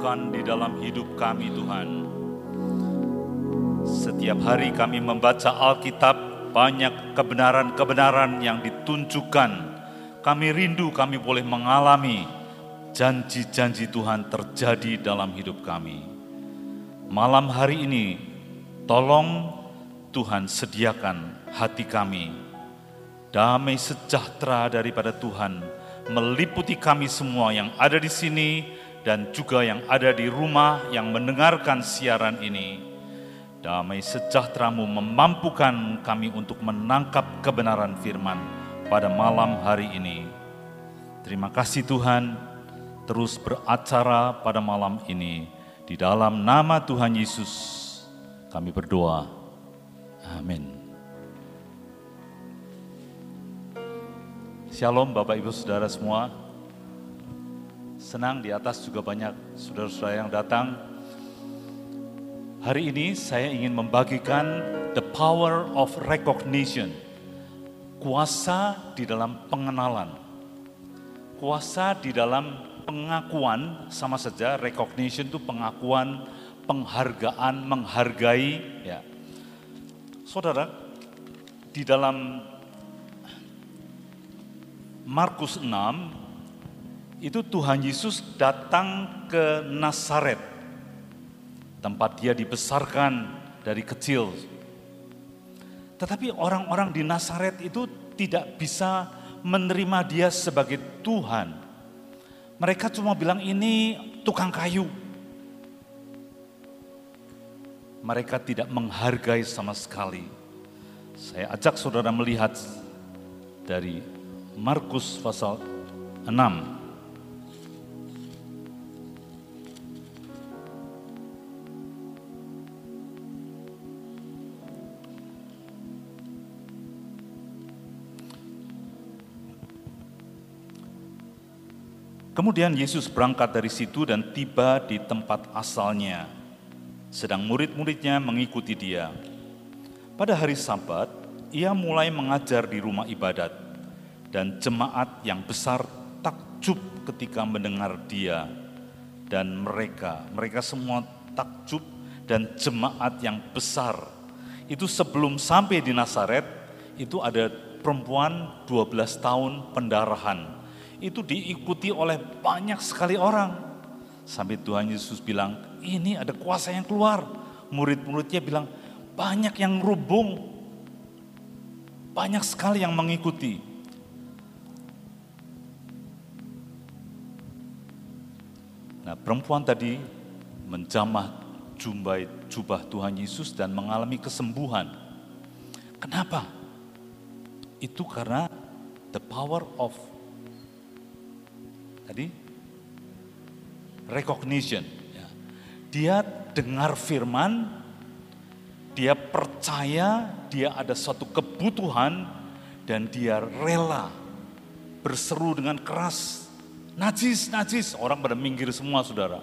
tergenapkan di dalam hidup kami Tuhan. Setiap hari kami membaca Alkitab, banyak kebenaran-kebenaran yang ditunjukkan. Kami rindu kami boleh mengalami janji-janji Tuhan terjadi dalam hidup kami. Malam hari ini, tolong Tuhan sediakan hati kami. Damai sejahtera daripada Tuhan meliputi kami semua yang ada di sini dan juga yang ada di rumah yang mendengarkan siaran ini. Damai sejahteramu memampukan kami untuk menangkap kebenaran firman pada malam hari ini. Terima kasih Tuhan, terus beracara pada malam ini. Di dalam nama Tuhan Yesus kami berdoa. Amin. Shalom Bapak Ibu Saudara semua. Senang di atas juga banyak saudara-saudara yang datang. Hari ini saya ingin membagikan the power of recognition. Kuasa di dalam pengenalan. Kuasa di dalam pengakuan sama saja recognition itu pengakuan, penghargaan, menghargai ya. Saudara, di dalam Markus 6 itu Tuhan Yesus datang ke Nazaret tempat dia dibesarkan dari kecil. Tetapi orang-orang di Nazaret itu tidak bisa menerima dia sebagai Tuhan. Mereka cuma bilang ini tukang kayu. Mereka tidak menghargai sama sekali. Saya ajak saudara melihat dari Markus pasal 6. Kemudian Yesus berangkat dari situ dan tiba di tempat asalnya. Sedang murid-muridnya mengikuti dia. Pada hari Sabat, ia mulai mengajar di rumah ibadat dan jemaat yang besar takjub ketika mendengar dia dan mereka mereka semua takjub dan jemaat yang besar itu sebelum sampai di Nazaret itu ada perempuan 12 tahun pendarahan itu diikuti oleh banyak sekali orang sampai Tuhan Yesus bilang ini ada kuasa yang keluar murid-muridnya bilang banyak yang rubung banyak sekali yang mengikuti Nah, perempuan tadi menjamah jubah, jubah Tuhan Yesus dan mengalami kesembuhan. Kenapa? Itu karena the power of tadi recognition. Ya. Dia dengar firman, dia percaya dia ada suatu kebutuhan dan dia rela berseru dengan keras Najis, najis. Orang pada minggir semua saudara.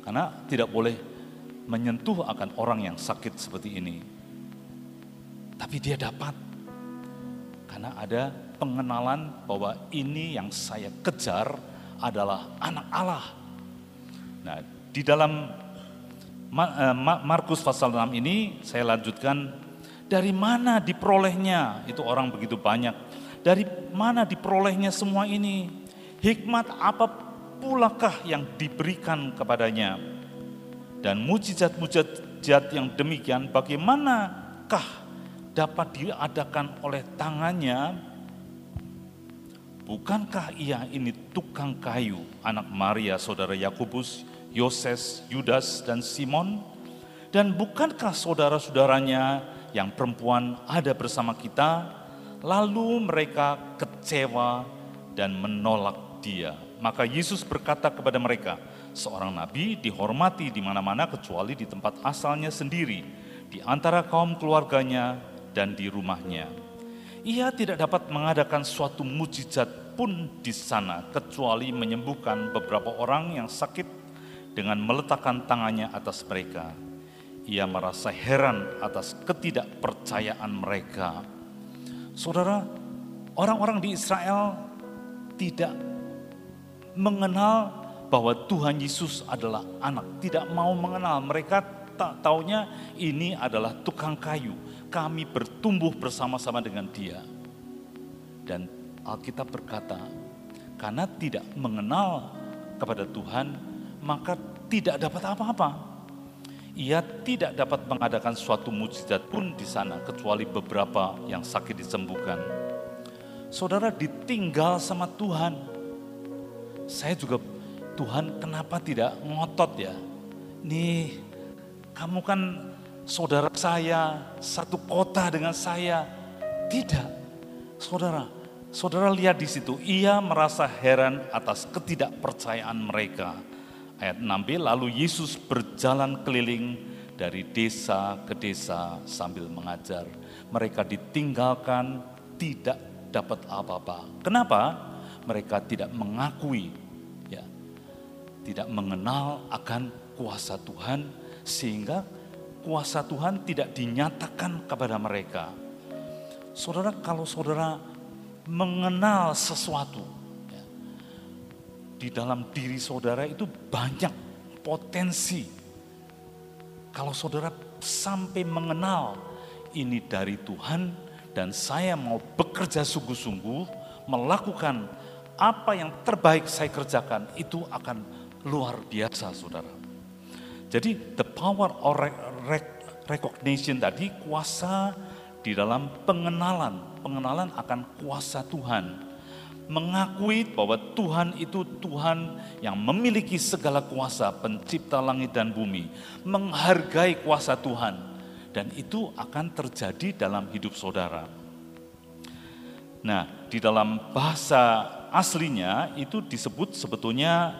Karena tidak boleh menyentuh akan orang yang sakit seperti ini. Tapi dia dapat. Karena ada pengenalan bahwa ini yang saya kejar adalah anak Allah. Nah, di dalam eh, Markus pasal 6 ini saya lanjutkan dari mana diperolehnya itu orang begitu banyak dari mana diperolehnya semua ini? Hikmat apa pulakah yang diberikan kepadanya? Dan mujizat-mujizat yang demikian bagaimanakah dapat diadakan oleh tangannya? Bukankah ia ini tukang kayu, anak Maria, saudara Yakobus, Yoses, Yudas, dan Simon? Dan bukankah saudara-saudaranya yang perempuan ada bersama kita? Lalu mereka kecewa dan menolak dia. Maka Yesus berkata kepada mereka, seorang nabi dihormati di mana-mana kecuali di tempat asalnya sendiri, di antara kaum keluarganya dan di rumahnya. Ia tidak dapat mengadakan suatu mujizat pun di sana kecuali menyembuhkan beberapa orang yang sakit dengan meletakkan tangannya atas mereka. Ia merasa heran atas ketidakpercayaan mereka Saudara, orang-orang di Israel tidak mengenal bahwa Tuhan Yesus adalah anak, tidak mau mengenal. Mereka tak taunya ini adalah tukang kayu. Kami bertumbuh bersama-sama dengan dia. Dan Alkitab berkata, karena tidak mengenal kepada Tuhan, maka tidak dapat apa-apa. Ia tidak dapat mengadakan suatu mujizat pun di sana, kecuali beberapa yang sakit disembuhkan. Saudara ditinggal sama Tuhan. Saya juga, Tuhan kenapa tidak ngotot ya? Nih, kamu kan saudara saya, satu kota dengan saya. Tidak, saudara, Saudara lihat di situ, ia merasa heran atas ketidakpercayaan mereka. Ayat 6b, lalu Yesus berjalan keliling dari desa ke desa sambil mengajar. Mereka ditinggalkan tidak dapat apa-apa. Kenapa? Mereka tidak mengakui, ya, tidak mengenal akan kuasa Tuhan, sehingga kuasa Tuhan tidak dinyatakan kepada mereka. Saudara, kalau saudara mengenal sesuatu. Ya. Di dalam diri saudara itu banyak potensi. Kalau saudara sampai mengenal ini dari Tuhan dan saya mau bekerja sungguh-sungguh melakukan apa yang terbaik saya kerjakan itu akan luar biasa saudara. Jadi the power of recognition tadi kuasa di dalam pengenalan pengenalan akan kuasa Tuhan. Mengakui bahwa Tuhan itu Tuhan yang memiliki segala kuasa, pencipta langit dan bumi. Menghargai kuasa Tuhan. Dan itu akan terjadi dalam hidup saudara. Nah, di dalam bahasa aslinya itu disebut sebetulnya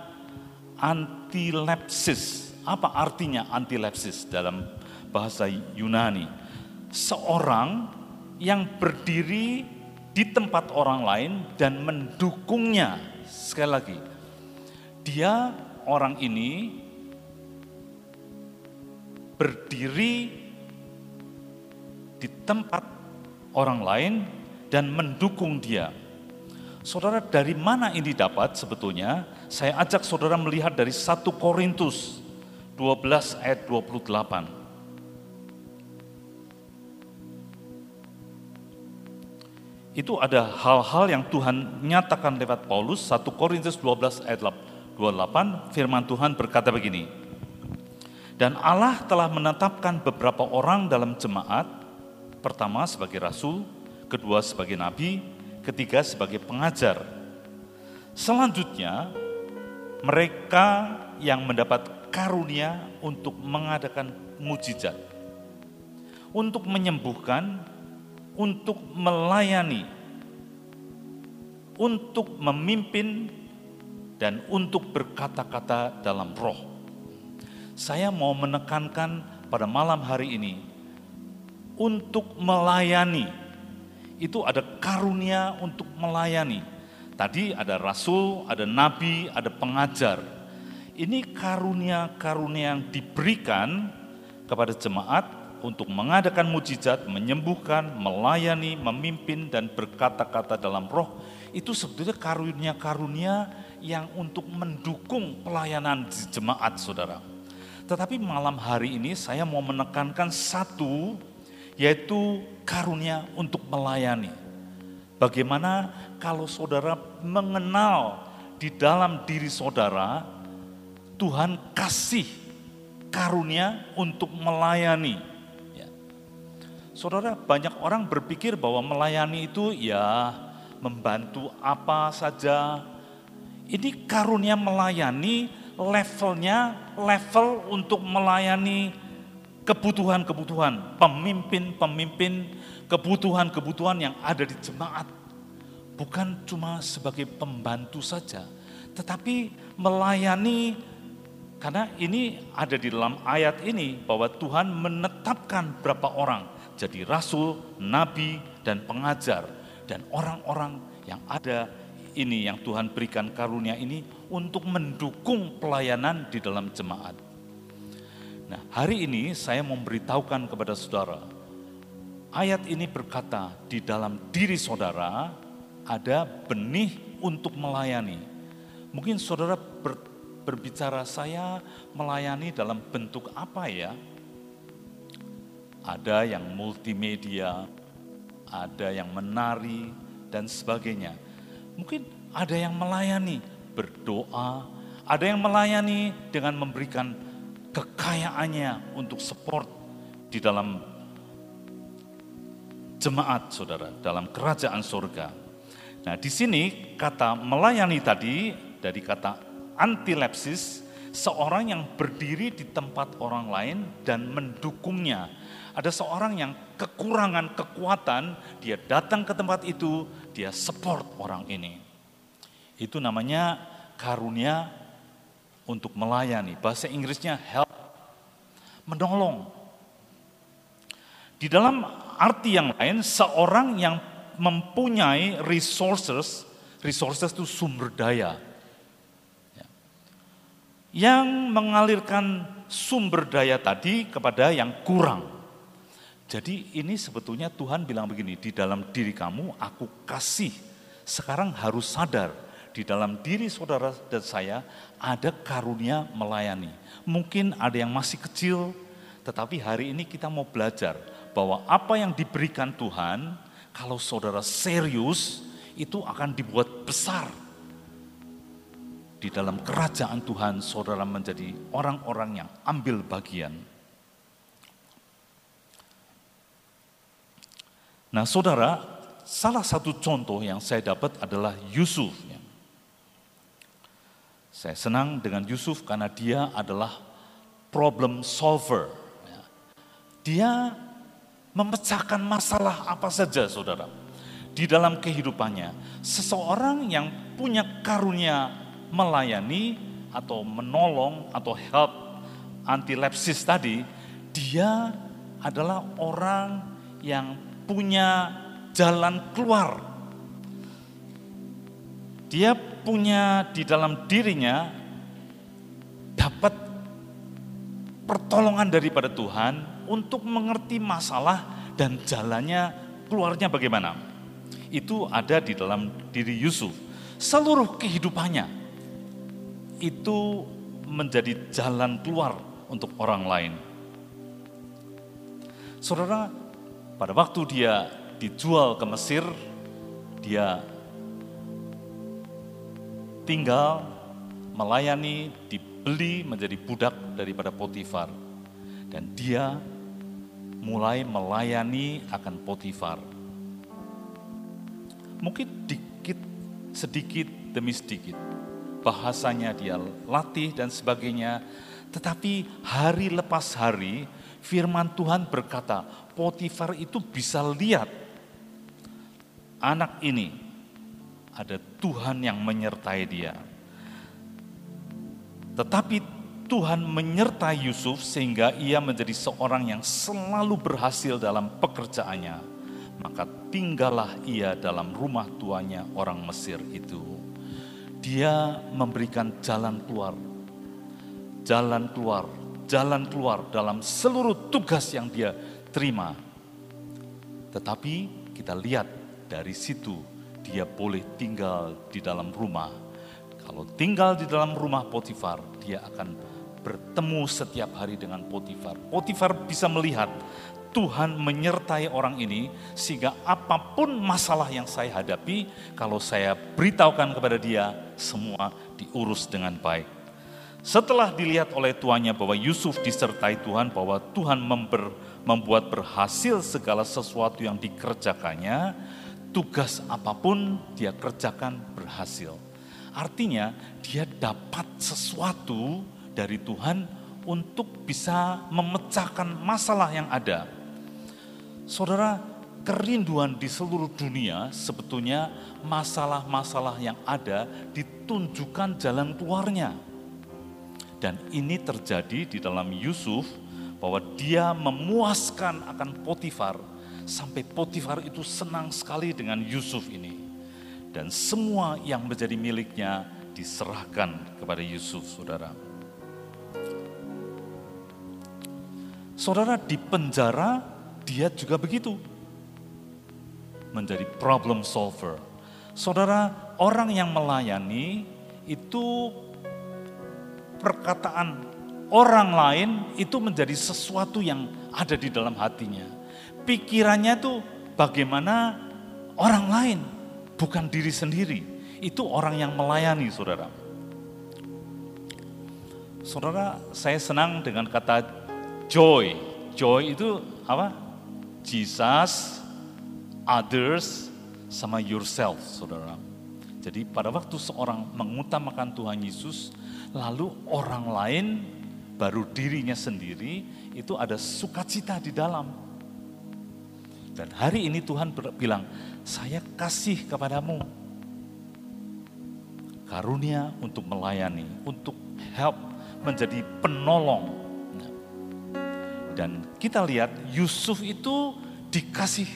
antilepsis. Apa artinya antilepsis dalam bahasa Yunani? Seorang yang berdiri di tempat orang lain dan mendukungnya. Sekali lagi, dia orang ini berdiri di tempat orang lain dan mendukung dia. Saudara, dari mana ini dapat sebetulnya? Saya ajak saudara melihat dari 1 Korintus 12 ayat 28. itu ada hal-hal yang Tuhan nyatakan lewat Paulus 1 Korintus 12 ayat 28 firman Tuhan berkata begini dan Allah telah menetapkan beberapa orang dalam jemaat pertama sebagai rasul kedua sebagai nabi ketiga sebagai pengajar selanjutnya mereka yang mendapat karunia untuk mengadakan mujizat untuk menyembuhkan untuk melayani, untuk memimpin, dan untuk berkata-kata dalam roh. Saya mau menekankan pada malam hari ini, untuk melayani, itu ada karunia untuk melayani. Tadi ada rasul, ada nabi, ada pengajar. Ini karunia-karunia yang diberikan kepada jemaat untuk mengadakan mujizat, menyembuhkan, melayani, memimpin, dan berkata-kata dalam roh, itu sebetulnya karunia-karunia yang untuk mendukung pelayanan di jemaat saudara. Tetapi malam hari ini saya mau menekankan satu, yaitu karunia untuk melayani. Bagaimana kalau saudara mengenal di dalam diri saudara, Tuhan kasih karunia untuk melayani Saudara, banyak orang berpikir bahwa melayani itu ya membantu apa saja. Ini karunia melayani levelnya level untuk melayani kebutuhan-kebutuhan pemimpin-pemimpin, kebutuhan-kebutuhan yang ada di jemaat. Bukan cuma sebagai pembantu saja, tetapi melayani karena ini ada di dalam ayat ini bahwa Tuhan menetapkan berapa orang jadi rasul, nabi, dan pengajar. Dan orang-orang yang ada ini yang Tuhan berikan karunia ini untuk mendukung pelayanan di dalam jemaat. Nah, hari ini saya memberitahukan kepada saudara, ayat ini berkata di dalam diri saudara ada benih untuk melayani. Mungkin saudara berbicara saya melayani dalam bentuk apa ya? Ada yang multimedia, ada yang menari dan sebagainya. Mungkin ada yang melayani berdoa, ada yang melayani dengan memberikan kekayaannya untuk support di dalam jemaat saudara, dalam kerajaan surga. Nah di sini kata melayani tadi dari kata antilepsis, seorang yang berdiri di tempat orang lain dan mendukungnya. Ada seorang yang kekurangan kekuatan, dia datang ke tempat itu, dia support orang ini. Itu namanya karunia untuk melayani. Bahasa Inggrisnya help, menolong. Di dalam arti yang lain, seorang yang mempunyai resources, resources itu sumber daya. Ya. Yang mengalirkan sumber daya tadi kepada yang kurang. Jadi ini sebetulnya Tuhan bilang begini, di dalam diri kamu aku kasih. Sekarang harus sadar, di dalam diri saudara dan saya ada karunia melayani. Mungkin ada yang masih kecil, tetapi hari ini kita mau belajar bahwa apa yang diberikan Tuhan, kalau saudara serius, itu akan dibuat besar. Di dalam kerajaan Tuhan, saudara menjadi orang-orang yang ambil bagian. Nah saudara, salah satu contoh yang saya dapat adalah Yusuf. Saya senang dengan Yusuf karena dia adalah problem solver. Dia memecahkan masalah apa saja saudara. Di dalam kehidupannya, seseorang yang punya karunia melayani atau menolong atau help antilepsis tadi, dia adalah orang yang punya jalan keluar. Dia punya di dalam dirinya dapat pertolongan daripada Tuhan untuk mengerti masalah dan jalannya keluarnya bagaimana. Itu ada di dalam diri Yusuf. Seluruh kehidupannya itu menjadi jalan keluar untuk orang lain. Saudara, pada waktu dia dijual ke Mesir, dia tinggal melayani, dibeli menjadi budak daripada Potifar. Dan dia mulai melayani akan Potifar. Mungkin dikit, sedikit demi sedikit. Bahasanya dia latih dan sebagainya. Tetapi hari lepas hari firman Tuhan berkata, Potifar itu bisa lihat anak ini ada Tuhan yang menyertai dia. Tetapi Tuhan menyertai Yusuf sehingga ia menjadi seorang yang selalu berhasil dalam pekerjaannya. Maka tinggallah ia dalam rumah tuanya orang Mesir itu. Dia memberikan jalan keluar, jalan keluar jalan keluar dalam seluruh tugas yang dia terima. Tetapi kita lihat dari situ dia boleh tinggal di dalam rumah. Kalau tinggal di dalam rumah Potifar, dia akan bertemu setiap hari dengan Potifar. Potifar bisa melihat Tuhan menyertai orang ini sehingga apa pun masalah yang saya hadapi, kalau saya beritahukan kepada dia, semua diurus dengan baik. Setelah dilihat oleh tuannya bahwa Yusuf disertai Tuhan, bahwa Tuhan member, membuat berhasil segala sesuatu yang dikerjakannya, tugas apa pun dia kerjakan berhasil. Artinya dia dapat sesuatu dari Tuhan untuk bisa memecahkan masalah yang ada. Saudara, kerinduan di seluruh dunia sebetulnya masalah-masalah yang ada ditunjukkan jalan keluarnya dan ini terjadi di dalam Yusuf bahwa dia memuaskan akan Potifar sampai Potifar itu senang sekali dengan Yusuf ini. Dan semua yang menjadi miliknya diserahkan kepada Yusuf, saudara. Saudara di penjara dia juga begitu. Menjadi problem solver. Saudara, orang yang melayani itu perkataan orang lain itu menjadi sesuatu yang ada di dalam hatinya. Pikirannya itu bagaimana orang lain, bukan diri sendiri. Itu orang yang melayani, saudara. Saudara, saya senang dengan kata joy. Joy itu apa? Jesus, others, sama yourself, saudara. Jadi pada waktu seorang mengutamakan Tuhan Yesus, lalu orang lain baru dirinya sendiri, itu ada sukacita di dalam. Dan hari ini Tuhan bilang, saya kasih kepadamu karunia untuk melayani, untuk help, menjadi penolong. Dan kita lihat Yusuf itu dikasih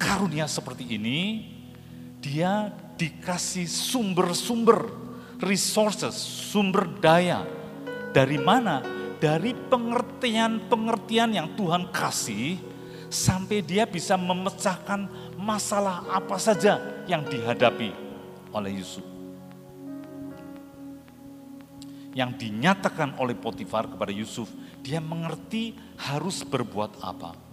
karunia seperti ini, dia dikasih sumber-sumber resources, sumber daya. Dari mana? Dari pengertian-pengertian yang Tuhan kasih sampai dia bisa memecahkan masalah apa saja yang dihadapi oleh Yusuf. Yang dinyatakan oleh Potifar kepada Yusuf, dia mengerti harus berbuat apa.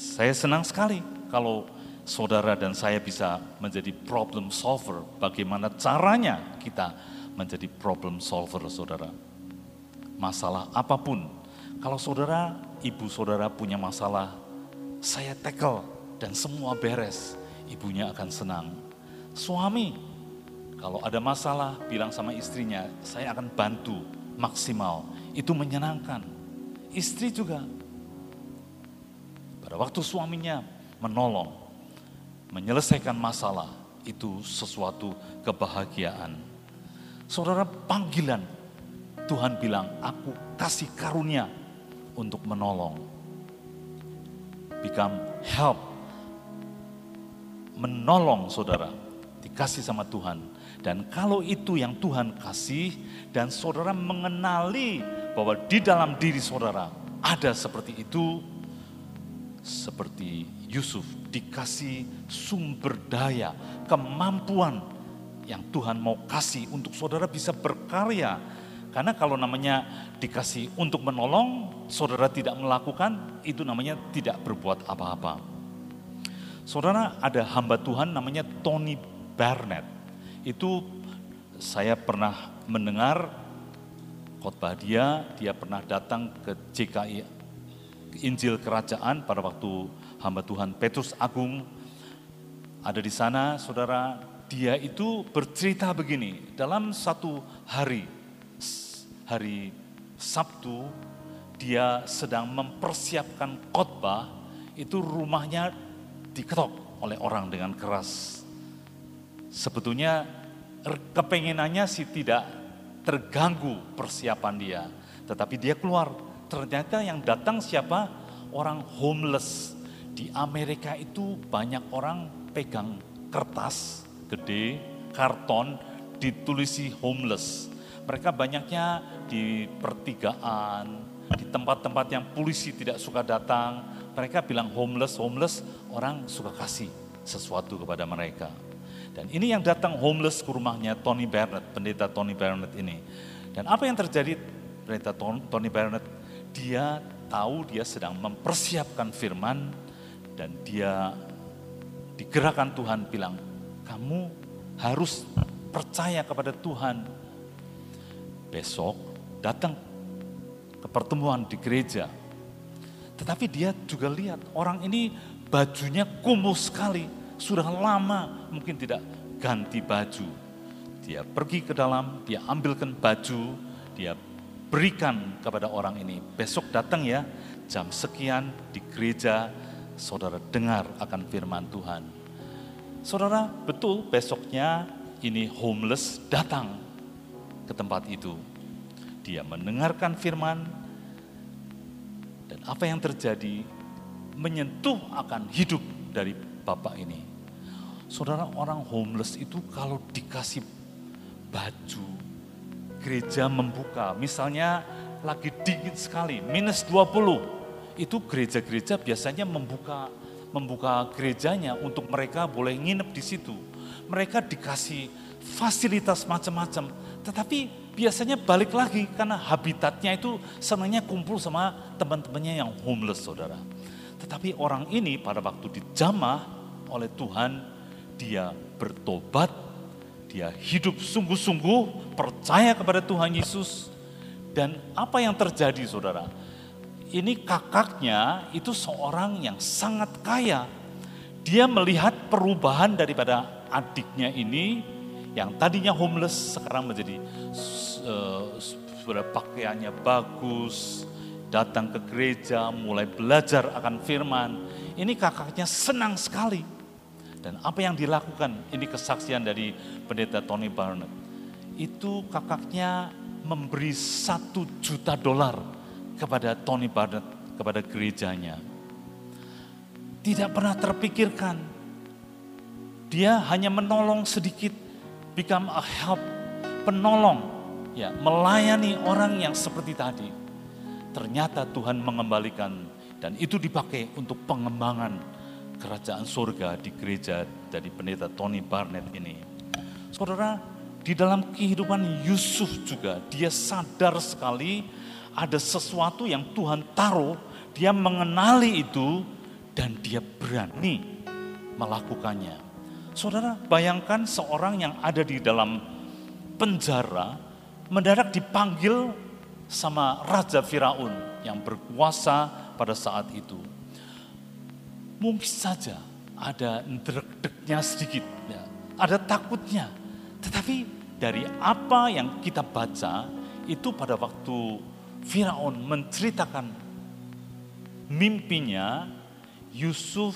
Saya senang sekali kalau saudara dan saya bisa menjadi problem solver. Bagaimana caranya kita menjadi problem solver, saudara. Masalah apa pun. Kalau saudara, ibu saudara punya masalah, saya tackle dan semua beres. Ibunya akan senang. Suami, kalau ada masalah, bilang sama istrinya, saya akan bantu maksimal. Itu menyenangkan. Istri juga, pada waktu suaminya menolong, menyelesaikan masalah, itu sesuatu kebahagiaan. Saudara panggilan, Tuhan bilang, aku kasih karunia untuk menolong. Become help. Menolong saudara, dikasih sama Tuhan. Dan kalau itu yang Tuhan kasih dan saudara mengenali bahwa di dalam diri saudara ada seperti itu, seperti Yusuf dikasih sumber daya, kemampuan yang Tuhan mau kasih untuk saudara bisa berkarya. Karena kalau namanya dikasih untuk menolong, saudara tidak melakukan, itu namanya tidak berbuat apa-apa. Saudara ada hamba Tuhan namanya Tony Barnett. Itu saya pernah mendengar khotbah dia, dia pernah datang ke JKI Injil Kerajaan pada waktu hamba Tuhan Petrus Agung ada di sana, saudara, dia itu bercerita begini, dalam satu hari, hari Sabtu, dia sedang mempersiapkan khotbah, itu rumahnya diketok oleh orang dengan keras. Sebetulnya kepengenannya sih tidak terganggu persiapan dia, tetapi dia keluar ternyata yang datang siapa? Orang homeless. Di Amerika itu banyak orang pegang kertas gede, karton, ditulisi homeless. Mereka banyaknya di pertigaan, di tempat-tempat yang polisi tidak suka datang. Mereka bilang homeless, homeless, orang suka kasih sesuatu kepada mereka. Dan ini yang datang homeless ke rumahnya Tony Barnett, pendeta Tony Barnett ini. Dan apa yang terjadi pendeta Tony Barnett dia tahu dia sedang mempersiapkan firman dan dia digerakkan Tuhan bilang, kamu harus percaya kepada Tuhan. Besok datang ke pertemuan di gereja. Tetapi dia juga lihat orang ini bajunya kumuh sekali, sudah lama mungkin tidak ganti baju. Dia pergi ke dalam, dia ambilkan baju, dia berikan kepada orang ini. Besok datang ya, jam sekian di gereja, saudara dengar akan firman Tuhan. Saudara, betul besoknya ini homeless datang ke tempat itu. Dia mendengarkan firman, dan apa yang terjadi menyentuh akan hidup dari Bapak ini. Saudara, orang homeless itu kalau dikasih baju, gereja membuka. Misalnya lagi dingin sekali, minus 20. Itu gereja-gereja biasanya membuka membuka gerejanya untuk mereka boleh nginep di situ. Mereka dikasih fasilitas macam-macam, tetapi biasanya balik lagi karena habitatnya itu senangnya kumpul sama teman-temannya yang homeless, saudara. Tetapi orang ini pada waktu dijamah oleh Tuhan, dia bertobat, dia hidup sungguh-sungguh, percaya kepada Tuhan Yesus, dan apa yang terjadi saudara? Ini kakaknya itu seorang yang sangat kaya. Dia melihat perubahan daripada adiknya ini yang tadinya homeless sekarang menjadi uh, pakaiannya bagus, datang ke gereja, mulai belajar akan firman. Ini kakaknya senang sekali. Dan apa yang dilakukan, ini kesaksian dari pendeta Tony Barnett. Itu kakaknya memberi satu juta dolar kepada Tony Barnett, kepada gerejanya. Tidak pernah terpikirkan. Dia hanya menolong sedikit, become a help, penolong, ya, melayani orang yang seperti tadi. Ternyata Tuhan mengembalikan dan itu dipakai untuk pengembangan kerajaan surga di gereja dari pendeta Tony Barnett ini. Saudara, di dalam kehidupan Yusuf juga dia sadar sekali ada sesuatu yang Tuhan taruh, dia mengenali itu dan dia berani melakukannya. Saudara, bayangkan seorang yang ada di dalam penjara mendadak dipanggil sama Raja Firaun yang berkuasa pada saat itu. Mungkin saja ada deg-degnya sedikit, ya. ada takutnya, tetapi dari apa yang kita baca itu pada waktu Firaun menceritakan mimpinya, Yusuf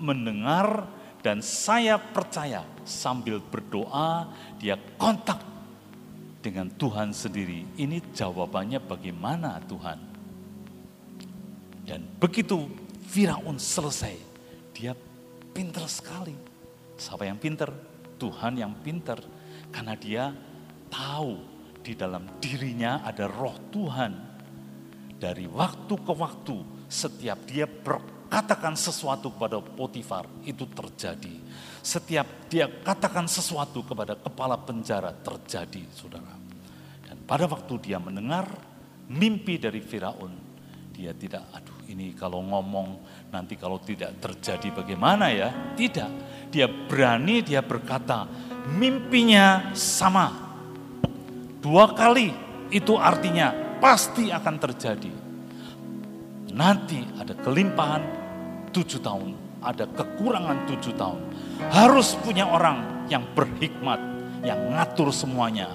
mendengar dan saya percaya sambil berdoa dia kontak dengan Tuhan sendiri. Ini jawabannya bagaimana Tuhan? Dan begitu Firaun selesai, dia pinter sekali. Siapa yang pinter? Tuhan yang pinter karena dia tahu di dalam dirinya ada roh Tuhan. Dari waktu ke waktu setiap dia berkatakan sesuatu kepada Potifar itu terjadi. Setiap dia katakan sesuatu kepada kepala penjara terjadi saudara. Dan pada waktu dia mendengar mimpi dari Firaun, dia tidak, aduh ini kalau ngomong nanti kalau tidak terjadi bagaimana ya? Tidak, dia berani dia berkata, mimpinya sama. Dua kali itu artinya pasti akan terjadi. Nanti ada kelimpahan tujuh tahun, ada kekurangan tujuh tahun. Harus punya orang yang berhikmat, yang ngatur semuanya.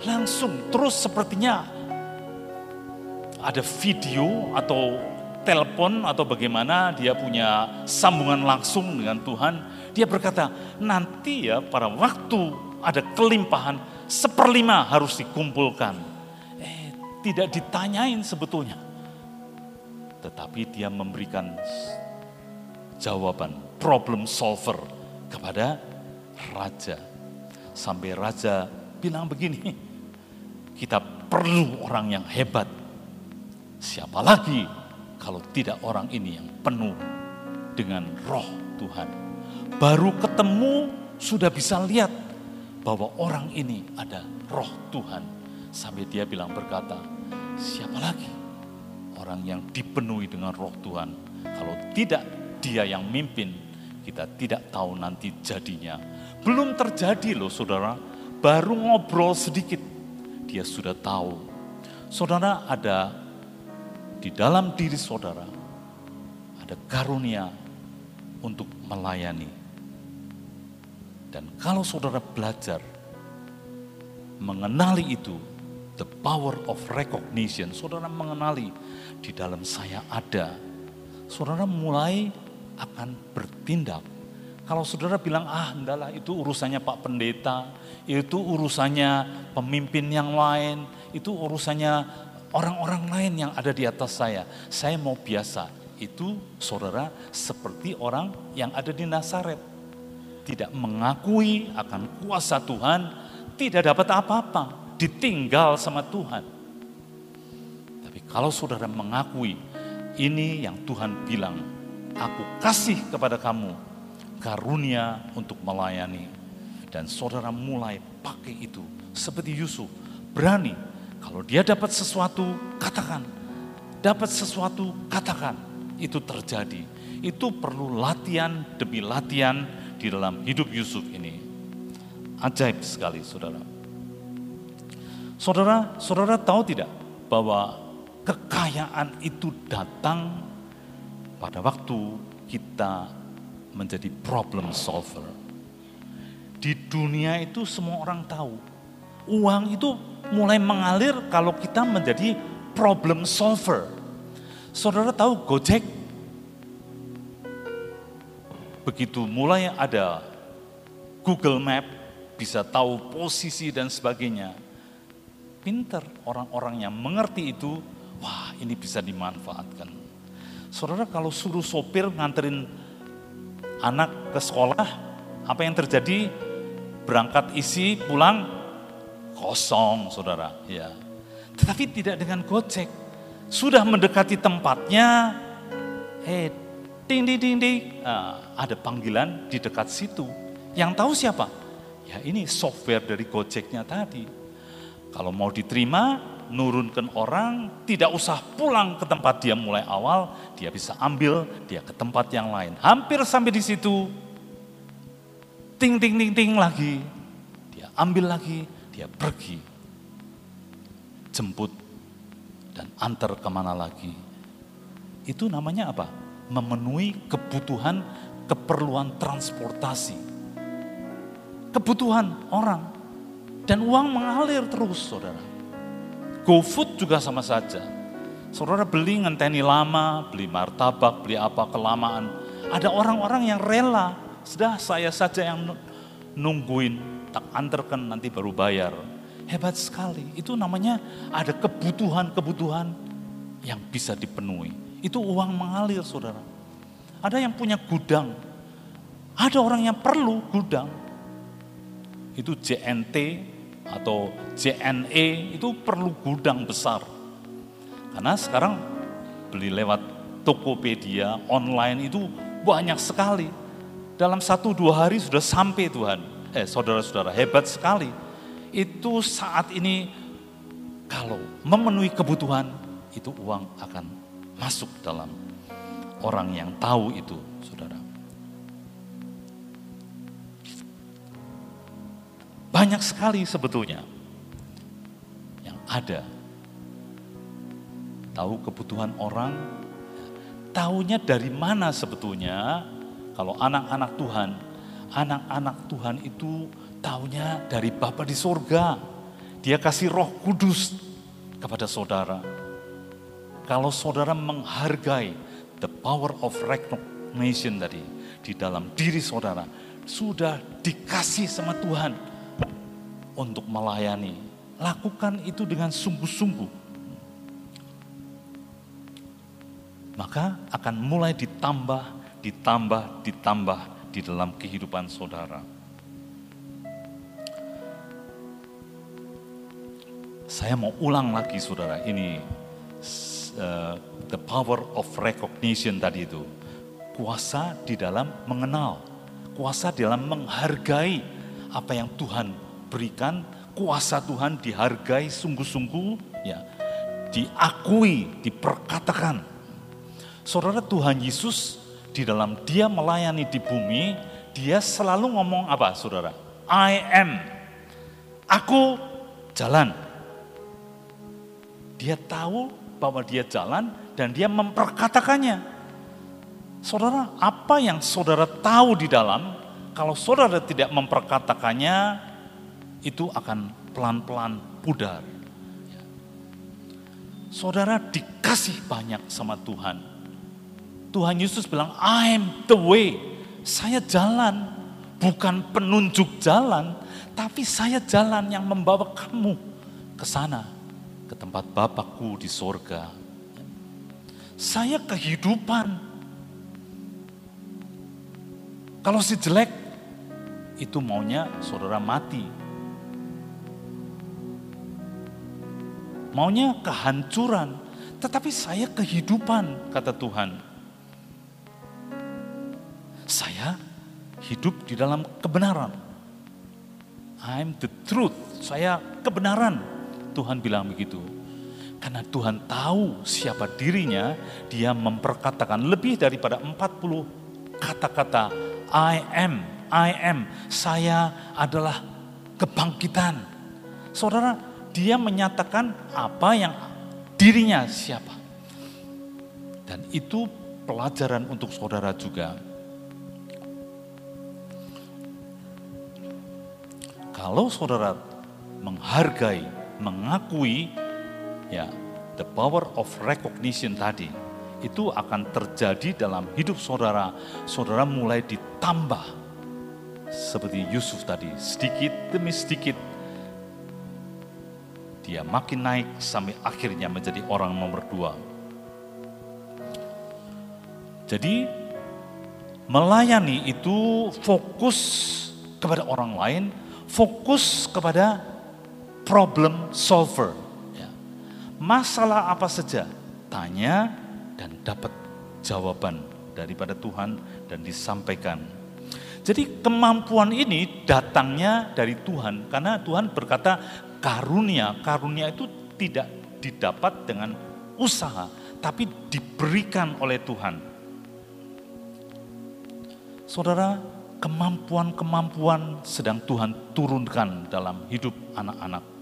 Langsung terus sepertinya ada video atau telepon atau bagaimana dia punya sambungan langsung dengan Tuhan dia berkata, nanti ya pada waktu ada kelimpahan, seperlima harus dikumpulkan. Eh, tidak ditanyain sebetulnya. Tetapi dia memberikan jawaban, problem solver kepada raja. Sampai raja bilang begini, kita perlu orang yang hebat. Siapa lagi kalau tidak orang ini yang penuh dengan roh Tuhan baru ketemu sudah bisa lihat bahwa orang ini ada roh Tuhan. Sampai dia bilang berkata, siapa lagi orang yang dipenuhi dengan roh Tuhan. Kalau tidak dia yang mimpin, kita tidak tahu nanti jadinya. Belum terjadi loh saudara, baru ngobrol sedikit, dia sudah tahu. Saudara ada di dalam diri saudara, ada karunia untuk melayani dan kalau saudara belajar mengenali itu, the power of recognition, saudara mengenali di dalam saya ada, saudara mulai akan bertindak. Kalau saudara bilang, ah enggaklah itu urusannya Pak Pendeta, itu urusannya pemimpin yang lain, itu urusannya orang-orang lain yang ada di atas saya. Saya mau biasa. Itu saudara seperti orang yang ada di Nazaret tidak mengakui akan kuasa Tuhan, tidak dapat apa-apa, ditinggal sama Tuhan. Tapi kalau saudara mengakui ini yang Tuhan bilang, aku kasih kepada kamu karunia untuk melayani. Dan saudara mulai pakai itu seperti Yusuf, berani. Kalau dia dapat sesuatu, katakan. Dapat sesuatu, katakan. Itu terjadi. Itu perlu latihan demi latihan di dalam hidup Yusuf ini. Ajaib sekali, saudara. Saudara, saudara tahu tidak bahwa kekayaan itu datang pada waktu kita menjadi problem solver. Di dunia itu semua orang tahu, uang itu mulai mengalir kalau kita menjadi problem solver. Saudara tahu Gojek? Begitu mulai ada Google Map, bisa tahu posisi dan sebagainya. Pinter orang-orang yang mengerti itu, wah ini bisa dimanfaatkan. Saudara kalau suruh sopir nganterin anak ke sekolah, apa yang terjadi? Berangkat isi, pulang kosong, saudara. Ya. Tetapi tidak dengan gojek. Sudah mendekati tempatnya, eh, ding ding ding ding, nah, ada panggilan di dekat situ. Yang tahu siapa? Ya ini software dari gojeknya tadi. Kalau mau diterima, nurunkan orang, tidak usah pulang ke tempat dia mulai awal, dia bisa ambil dia ke tempat yang lain. Hampir sampai di situ, ting ting ting ting lagi, dia ambil lagi, dia pergi, jemput dan antar ke mana lagi. Itu namanya apa? Memenuhi kebutuhan keperluan transportasi, kebutuhan orang dan uang mengalir terus, saudara. GoFood juga sama saja. Saudara beli ngenteni lama, beli martabak, beli apa kelamaan. Ada orang-orang yang rela, sudah saya saja yang nungguin, tak antarkan nanti baru bayar. Hebat sekali, itu namanya ada kebutuhan-kebutuhan yang bisa dipenuhi. Itu uang mengalir saudara. Ada yang punya gudang, ada orang yang perlu gudang. Itu JNT, atau JNE itu perlu gudang besar. Karena sekarang beli lewat Tokopedia, online itu banyak sekali. Dalam satu dua hari sudah sampai Tuhan. Eh saudara-saudara hebat sekali. Itu saat ini kalau memenuhi kebutuhan itu uang akan masuk dalam orang yang tahu itu saudara. Banyak sekali sebetulnya yang ada. Tahu kebutuhan orang, tahunya dari mana sebetulnya kalau anak-anak Tuhan, anak-anak Tuhan itu tahunya dari Bapa di sorga. Dia kasih roh kudus kepada saudara. Kalau saudara menghargai the power of recognition tadi di dalam diri saudara, sudah dikasih sama Tuhan untuk melayani. Lakukan itu dengan sungguh-sungguh. Maka akan mulai ditambah, ditambah, ditambah di dalam kehidupan saudara. Saya mau ulang lagi saudara, ini uh, the power of recognition tadi itu. Kuasa di dalam mengenal, kuasa di dalam menghargai apa yang Tuhan berikan, kuasa Tuhan dihargai sungguh-sungguh, ya, diakui, diperkatakan. Saudara Tuhan Yesus di dalam dia melayani di bumi, dia selalu ngomong apa saudara? I am. Aku jalan. Dia tahu bahwa dia jalan dan dia memperkatakannya. Saudara, apa yang saudara tahu di dalam, kalau saudara tidak memperkatakannya, itu akan pelan-pelan pudar. Saudara dikasih banyak sama Tuhan. Tuhan Yesus bilang, I'm the way. Saya jalan, bukan penunjuk jalan, tapi saya jalan yang membawa kamu ke sana, ke tempat Bapakku di sorga. Saya kehidupan. Kalau si jelek, itu maunya saudara mati, maunya kehancuran, tetapi saya kehidupan, kata Tuhan. Hidup di dalam kebenaran. I'm the truth, saya kebenaran. Tuhan bilang begitu. Karena Tuhan tahu siapa dirinya, dia memperkatakan lebih daripada 40 kata-kata I am, I am, saya adalah kebangkitan. Saudara, dia menyatakan apa yang dirinya siapa. Dan itu pelajaran untuk saudara juga. Kalau saudara menghargai, mengakui ya the power of recognition tadi itu akan terjadi dalam hidup saudara. Saudara mulai ditambah seperti Yusuf tadi, sedikit demi sedikit dia makin naik sampai akhirnya menjadi orang nomor dua. Jadi melayani itu fokus kepada orang lain, fokus kepada problem solver masalah apa saja, tanya dan dapat jawaban daripada Tuhan dan disampaikan. Jadi kemampuan ini datangnya dari Tuhan karena Tuhan berkata karunia, karunia itu tidak didapat dengan usaha tapi diberikan oleh Tuhan. Saudara, kemampuan-kemampuan sedang Tuhan turunkan dalam hidup anak-anak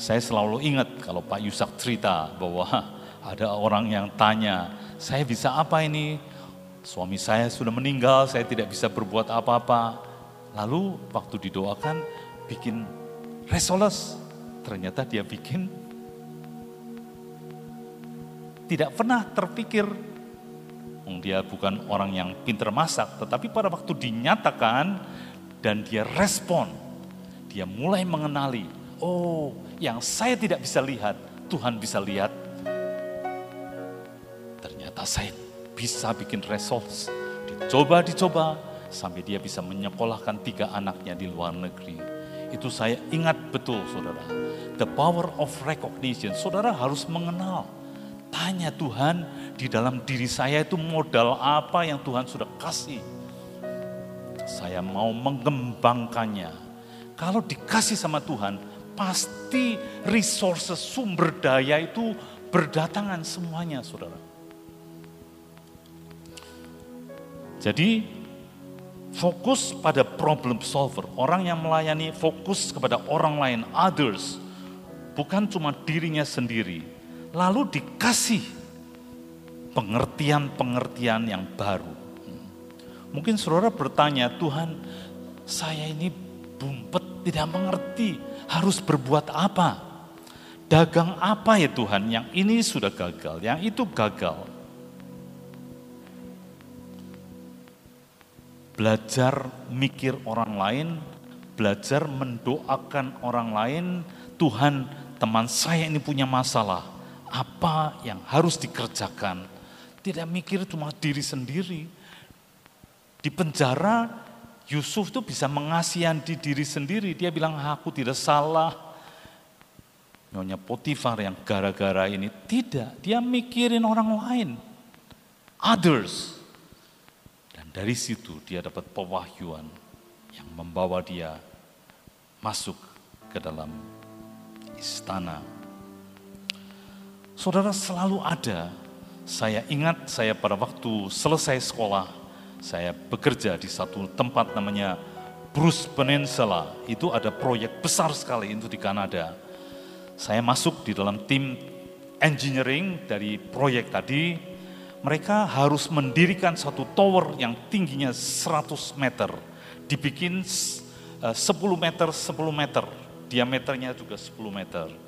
saya selalu ingat kalau Pak Yusak cerita bahwa ada orang yang tanya, saya bisa apa ini? Suami saya sudah meninggal, saya tidak bisa berbuat apa-apa. Lalu waktu didoakan bikin resoles, ternyata dia bikin tidak pernah terpikir dia bukan orang yang pinter masak, tetapi pada waktu dinyatakan dan dia respon, dia mulai mengenali, oh yang saya tidak bisa lihat, Tuhan bisa lihat. Ternyata saya bisa bikin resource. Dicoba, dicoba, sampai dia bisa menyekolahkan tiga anaknya di luar negeri. Itu saya ingat betul saudara. The power of recognition. Saudara harus mengenal. Tanya Tuhan di dalam diri saya itu modal apa yang Tuhan sudah kasih. Saya mau mengembangkannya. Kalau dikasih sama Tuhan, pasti resources sumber daya itu berdatangan semuanya saudara. Jadi fokus pada problem solver, orang yang melayani fokus kepada orang lain, others, bukan cuma dirinya sendiri. Lalu dikasih pengertian-pengertian yang baru. Mungkin saudara bertanya, Tuhan saya ini bumpet tidak mengerti harus berbuat apa? Dagang apa ya Tuhan? Yang ini sudah gagal, yang itu gagal. Belajar mikir orang lain, belajar mendoakan orang lain, Tuhan teman saya ini punya masalah, apa yang harus dikerjakan? Tidak mikir cuma diri sendiri. Di penjara Yusuf tuh bisa mengasihani diri sendiri. Dia bilang, aku tidak salah. Nyonya Potifar yang gara-gara ini. Tidak, dia mikirin orang lain. Others. Dan dari situ dia dapat pewahyuan yang membawa dia masuk ke dalam istana. Saudara selalu ada. Saya ingat saya pada waktu selesai sekolah saya bekerja di satu tempat namanya Bruce Peninsula. Itu ada proyek besar sekali itu di Kanada. Saya masuk di dalam tim engineering dari proyek tadi. Mereka harus mendirikan satu tower yang tingginya 100 meter. Dibikin 10 eh, meter, 10 meter. Diameternya juga 10 meter.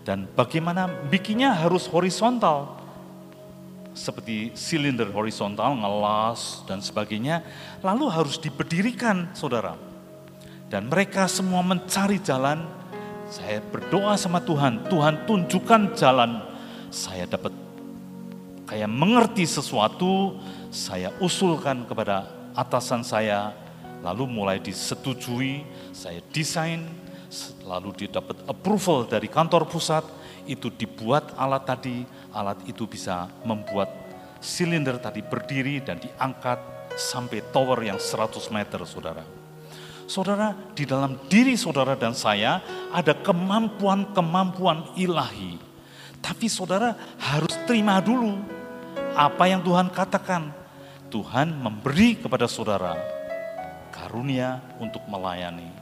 Dan bagaimana bikinnya harus horizontal? Seperti silinder horizontal, ngelas, dan sebagainya, lalu harus diberdirikan, saudara. Dan mereka semua mencari jalan, saya berdoa sama Tuhan, Tuhan tunjukkan jalan, saya dapat kayak mengerti sesuatu, saya usulkan kepada atasan saya, lalu mulai disetujui, saya desain, lalu didapat approval dari kantor pusat, itu dibuat alat tadi, alat itu bisa membuat silinder tadi berdiri dan diangkat sampai tower yang 100 meter, saudara. Saudara, di dalam diri saudara dan saya ada kemampuan-kemampuan ilahi. Tapi saudara harus terima dulu apa yang Tuhan katakan. Tuhan memberi kepada saudara karunia untuk melayani.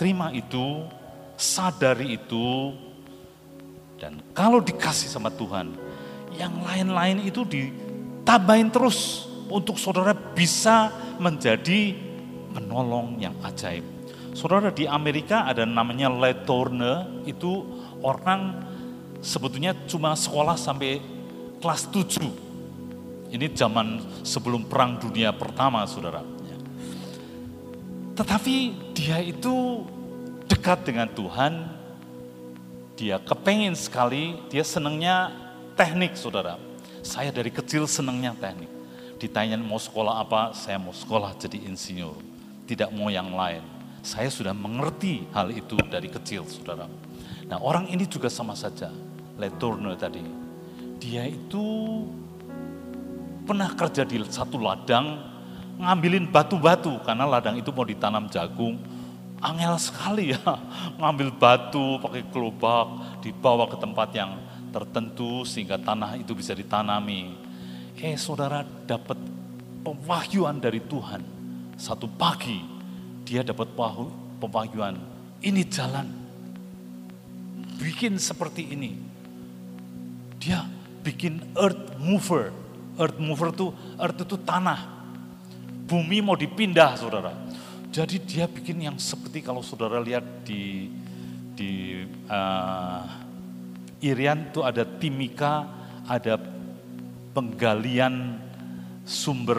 Terima itu, sadari itu, dan kalau dikasih sama Tuhan, yang lain-lain itu ditambahin terus untuk saudara bisa menjadi menolong yang ajaib. Saudara di Amerika ada namanya Letourne, itu orang sebetulnya cuma sekolah sampai kelas 7 ini zaman sebelum perang dunia pertama, saudara. Tetapi dia itu dekat dengan Tuhan, dia kepengen sekali, dia senangnya teknik, saudara. Saya dari kecil senangnya teknik. Ditanya mau sekolah apa, saya mau sekolah jadi insinyur. Tidak mau yang lain. Saya sudah mengerti hal itu dari kecil, saudara. Nah orang ini juga sama saja, Letourne tadi. Dia itu pernah kerja di satu ladang, ngambilin batu-batu, karena ladang itu mau ditanam jagung. Angel sekali ya, ngambil batu pakai kelobak, dibawa ke tempat yang tertentu sehingga tanah itu bisa ditanami. Eh saudara dapat pewahyuan dari Tuhan. Satu pagi dia dapat pewahyuan, ini jalan. Bikin seperti ini. Dia bikin earth mover, Earth mover itu, earth itu tanah. Bumi mau dipindah saudara. Jadi dia bikin yang seperti kalau saudara lihat di di uh, Irian itu ada timika, ada penggalian sumber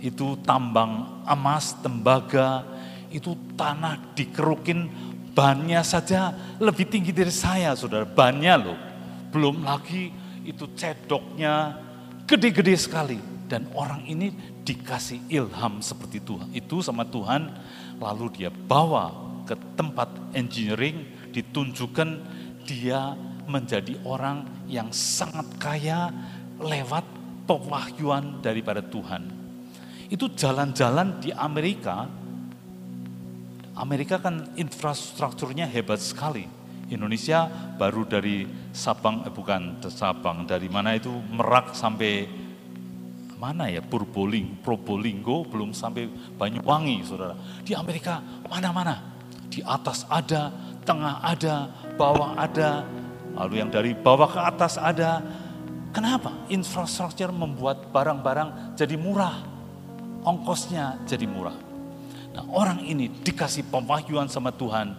itu tambang emas, tembaga, itu tanah dikerukin bannya saja lebih tinggi dari saya saudara, bannya loh. Belum lagi itu cedoknya, Gede-gede sekali. Dan orang ini dikasih ilham seperti Tuhan. Itu sama Tuhan, lalu dia bawa ke tempat engineering, ditunjukkan dia menjadi orang yang sangat kaya lewat pewahyuan daripada Tuhan. Itu jalan-jalan di Amerika, Amerika kan infrastrukturnya hebat sekali. Indonesia baru dari Sabang, eh bukan Sabang, dari mana itu Merak sampai mana ya Purboling, Probolinggo belum sampai Banyuwangi saudara. Di Amerika mana-mana, di atas ada, tengah ada, bawah ada, lalu yang dari bawah ke atas ada. Kenapa? Infrastruktur membuat barang-barang jadi murah, ongkosnya jadi murah. Nah orang ini dikasih pemahyuan sama Tuhan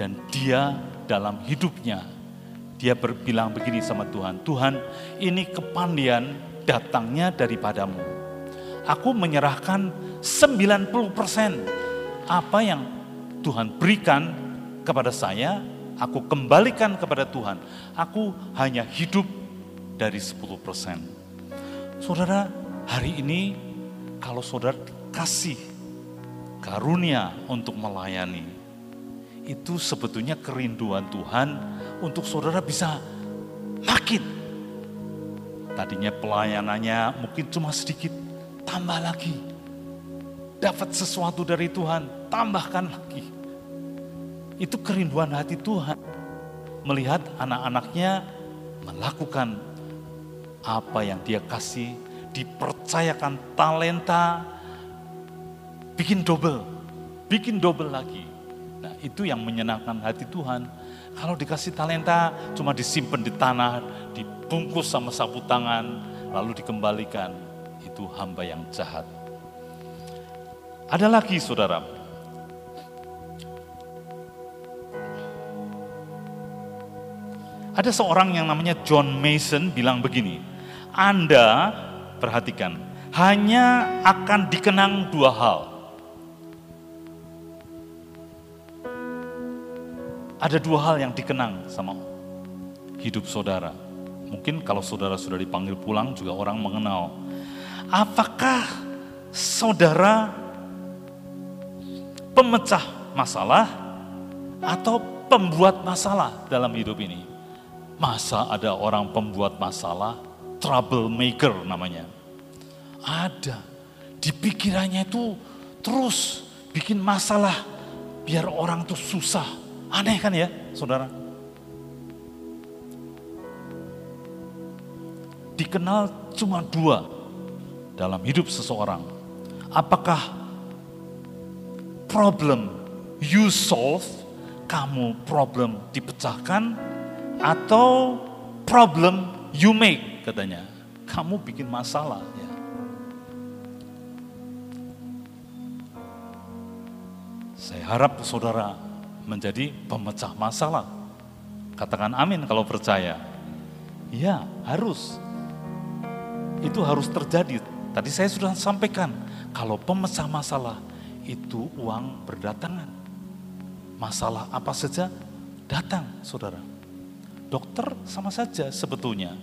dan dia dalam hidupnya, dia berbilang begini sama Tuhan, Tuhan ini kepandian datangnya daripadamu. Aku menyerahkan 90% apa yang Tuhan berikan kepada saya, aku kembalikan kepada Tuhan. Aku hanya hidup dari 10%. Saudara, hari ini kalau saudara kasih karunia untuk melayani, itu sebetulnya kerinduan Tuhan untuk saudara bisa makin. Tadinya pelayanannya mungkin cuma sedikit, tambah lagi. Dapat sesuatu dari Tuhan, tambahkan lagi. Itu kerinduan hati Tuhan. Melihat anak-anaknya melakukan apa yang dia kasih, dipercayakan talenta, bikin double, bikin double lagi Nah itu yang menyenangkan hati Tuhan. Kalau dikasih talenta cuma disimpan di tanah, dibungkus sama sapu tangan, lalu dikembalikan. Itu hamba yang jahat. Ada lagi saudara. Ada seorang yang namanya John Mason bilang begini, Anda perhatikan, hanya akan dikenang dua hal. Ada dua hal yang dikenang sama hidup saudara. Mungkin kalau saudara sudah dipanggil pulang juga orang mengenal. Apakah saudara pemecah masalah atau pembuat masalah dalam hidup ini? Masa ada orang pembuat masalah, troublemaker namanya. Ada. di pikirannya itu terus bikin masalah biar orang tuh susah. Aneh kan ya, saudara? Dikenal cuma dua dalam hidup seseorang. Apakah problem you solve, kamu problem dipecahkan, atau problem you make katanya. Kamu bikin masalah. Ya. Saya harap saudara menjadi pemecah masalah. Katakan amin kalau percaya. Ya, harus. Itu harus terjadi. Tadi saya sudah sampaikan, kalau pemecah masalah itu uang berdatangan. Masalah apa saja datang, saudara. Dokter sama saja sebetulnya.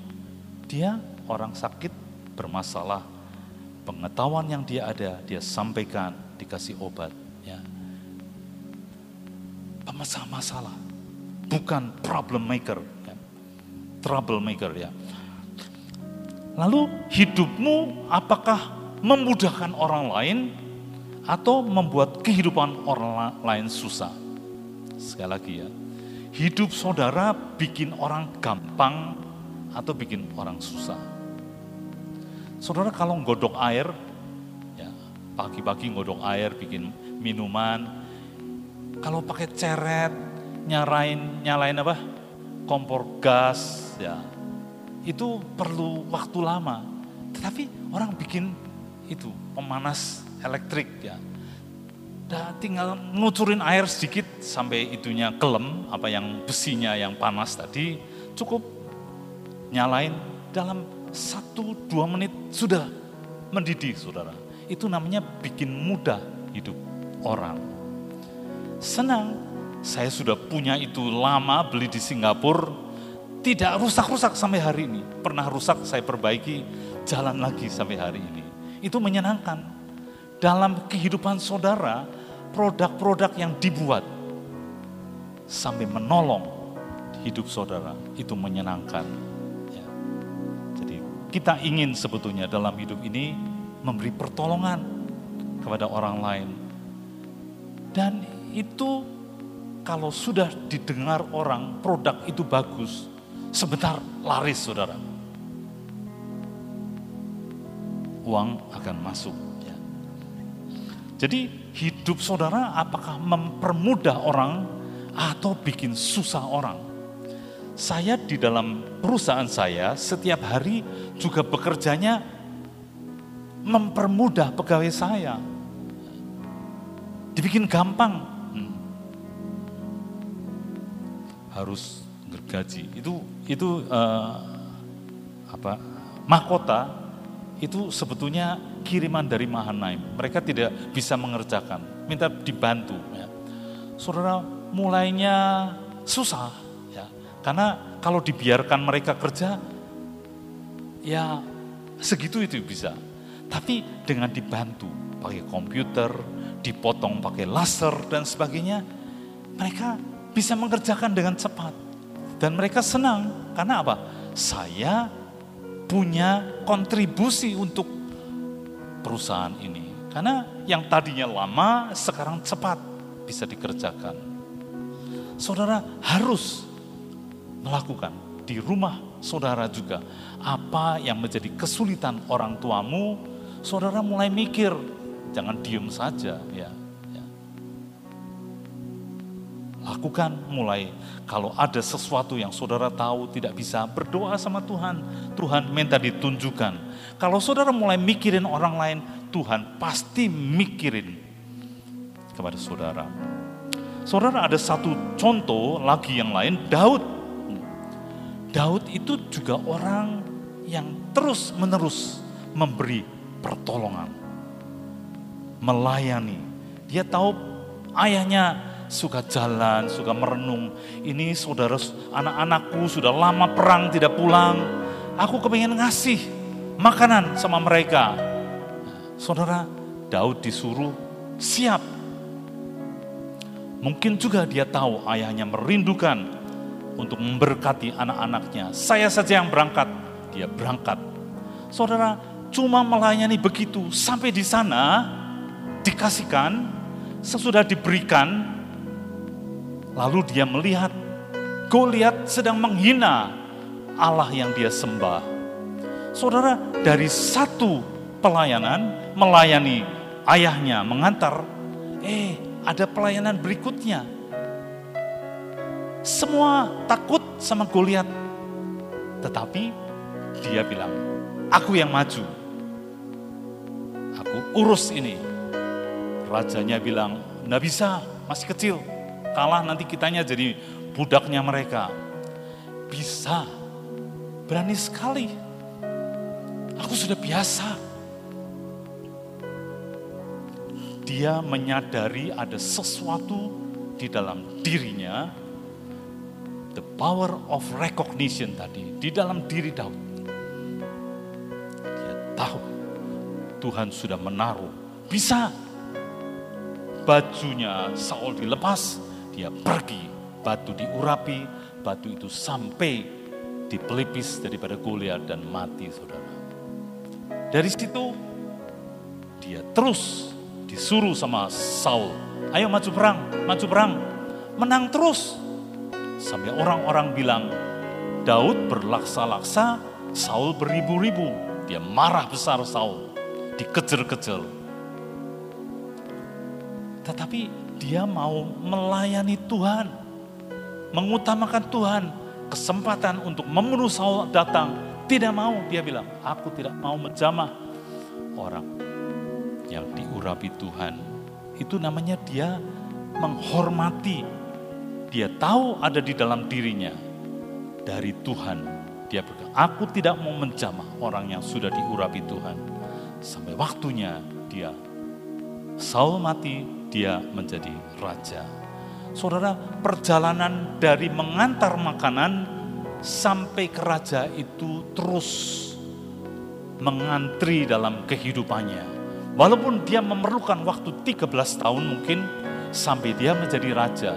Dia orang sakit bermasalah. Pengetahuan yang dia ada, dia sampaikan, dikasih obat. Ya pemecah masalah, bukan problem maker, ya. trouble maker ya. Lalu hidupmu apakah memudahkan orang lain atau membuat kehidupan orang lain susah? Sekali lagi ya, hidup saudara bikin orang gampang atau bikin orang susah. Saudara kalau nggodok air, ya pagi-pagi nggodok air, bikin minuman, kalau pakai ceret, nyarain, nyalain apa? Kompor gas, ya. Itu perlu waktu lama. Tetapi orang bikin itu pemanas elektrik ya. Dah tinggal ngucurin air sedikit sampai itunya kelem, apa yang besinya yang panas tadi, cukup nyalain dalam satu dua menit sudah mendidih saudara. Itu namanya bikin mudah hidup orang. Senang, saya sudah punya itu lama beli di Singapura, tidak rusak-rusak sampai hari ini. Pernah rusak saya perbaiki, jalan lagi sampai hari ini. Itu menyenangkan. Dalam kehidupan saudara, produk-produk yang dibuat sampai menolong hidup saudara itu menyenangkan. Ya. Jadi kita ingin sebetulnya dalam hidup ini memberi pertolongan kepada orang lain. Dan itu kalau sudah didengar orang produk itu bagus, sebentar laris saudara. Uang akan masuk. Ya. Jadi hidup saudara apakah mempermudah orang atau bikin susah orang? Saya di dalam perusahaan saya setiap hari juga bekerjanya mempermudah pegawai saya. Dibikin gampang, harus gergaji. Itu itu uh, apa mahkota itu sebetulnya kiriman dari Mahanaim. Mereka tidak bisa mengerjakan, minta dibantu. Ya. Saudara mulainya susah, ya, karena kalau dibiarkan mereka kerja, ya segitu itu bisa. Tapi dengan dibantu pakai komputer, dipotong pakai laser dan sebagainya, mereka bisa mengerjakan dengan cepat. Dan mereka senang, karena apa? Saya punya kontribusi untuk perusahaan ini. Karena yang tadinya lama, sekarang cepat bisa dikerjakan. Saudara harus melakukan di rumah saudara juga. Apa yang menjadi kesulitan orang tuamu, saudara mulai mikir, jangan diem saja ya Lakukan mulai kalau ada sesuatu yang saudara tahu tidak bisa berdoa sama Tuhan. Tuhan minta ditunjukkan. Kalau saudara mulai mikirin orang lain, Tuhan pasti mikirin kepada saudara. Saudara ada satu contoh lagi yang lain, Daud. Daud itu juga orang yang terus menerus memberi pertolongan. Melayani. Dia tahu ayahnya suka jalan, suka merenung. Ini saudara anak-anakku sudah lama perang tidak pulang. Aku kepengen ngasih makanan sama mereka. Saudara, Daud disuruh siap. Mungkin juga dia tahu ayahnya merindukan untuk memberkati anak-anaknya. Saya saja yang berangkat, dia berangkat. Saudara, cuma melayani begitu sampai di sana dikasihkan sesudah diberikan lalu dia melihat Goliat sedang menghina Allah yang dia sembah. Saudara, dari satu pelayanan melayani ayahnya mengantar, eh ada pelayanan berikutnya. Semua takut sama Goliat. Tetapi dia bilang, aku yang maju. Aku urus ini. Rajanya bilang, nggak bisa, masih kecil. Kalah nanti kitanya jadi budaknya mereka. Bisa, berani sekali. Aku sudah biasa. Dia menyadari ada sesuatu di dalam dirinya, the power of recognition tadi, di dalam diri Daud. Dia tahu Tuhan sudah menaruh, bisa bajunya Saul dilepas, dia pergi, batu diurapi, batu itu sampai di pelipis daripada Goliat dan mati saudara. Dari situ dia terus disuruh sama Saul, ayo maju perang, maju perang, menang terus. Sampai orang-orang bilang, Daud berlaksa-laksa, Saul beribu-ribu. Dia marah besar Saul, dikejar-kejar. Tetapi dia mau melayani Tuhan, mengutamakan Tuhan, kesempatan untuk membunuh Saul datang, tidak mau, dia bilang, aku tidak mau menjamah orang yang diurapi Tuhan. Itu namanya dia menghormati. Dia tahu ada di dalam dirinya dari Tuhan. Dia berkata, aku tidak mau menjamah orang yang sudah diurapi Tuhan. Sampai waktunya dia Saul mati, dia menjadi raja. Saudara, perjalanan dari mengantar makanan sampai ke raja itu terus mengantri dalam kehidupannya Walaupun dia memerlukan waktu 13 tahun mungkin sampai dia menjadi raja.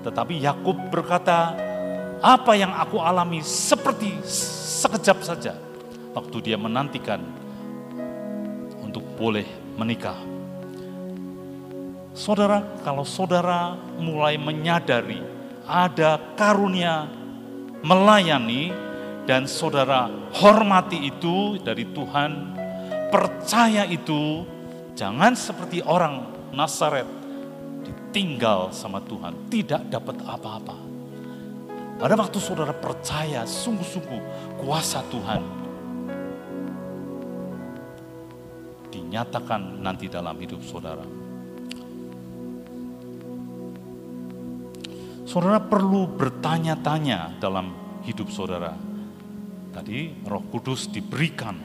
Tetapi Yakub berkata, apa yang aku alami seperti sekejap saja waktu dia menantikan untuk boleh menikah. Saudara, kalau saudara mulai menyadari ada karunia melayani dan saudara hormati itu dari Tuhan, percaya itu jangan seperti orang Nazaret ditinggal sama Tuhan, tidak dapat apa-apa. Pada waktu saudara percaya sungguh-sungguh kuasa Tuhan dinyatakan nanti dalam hidup saudara. Saudara perlu bertanya-tanya dalam hidup saudara. Tadi Roh Kudus diberikan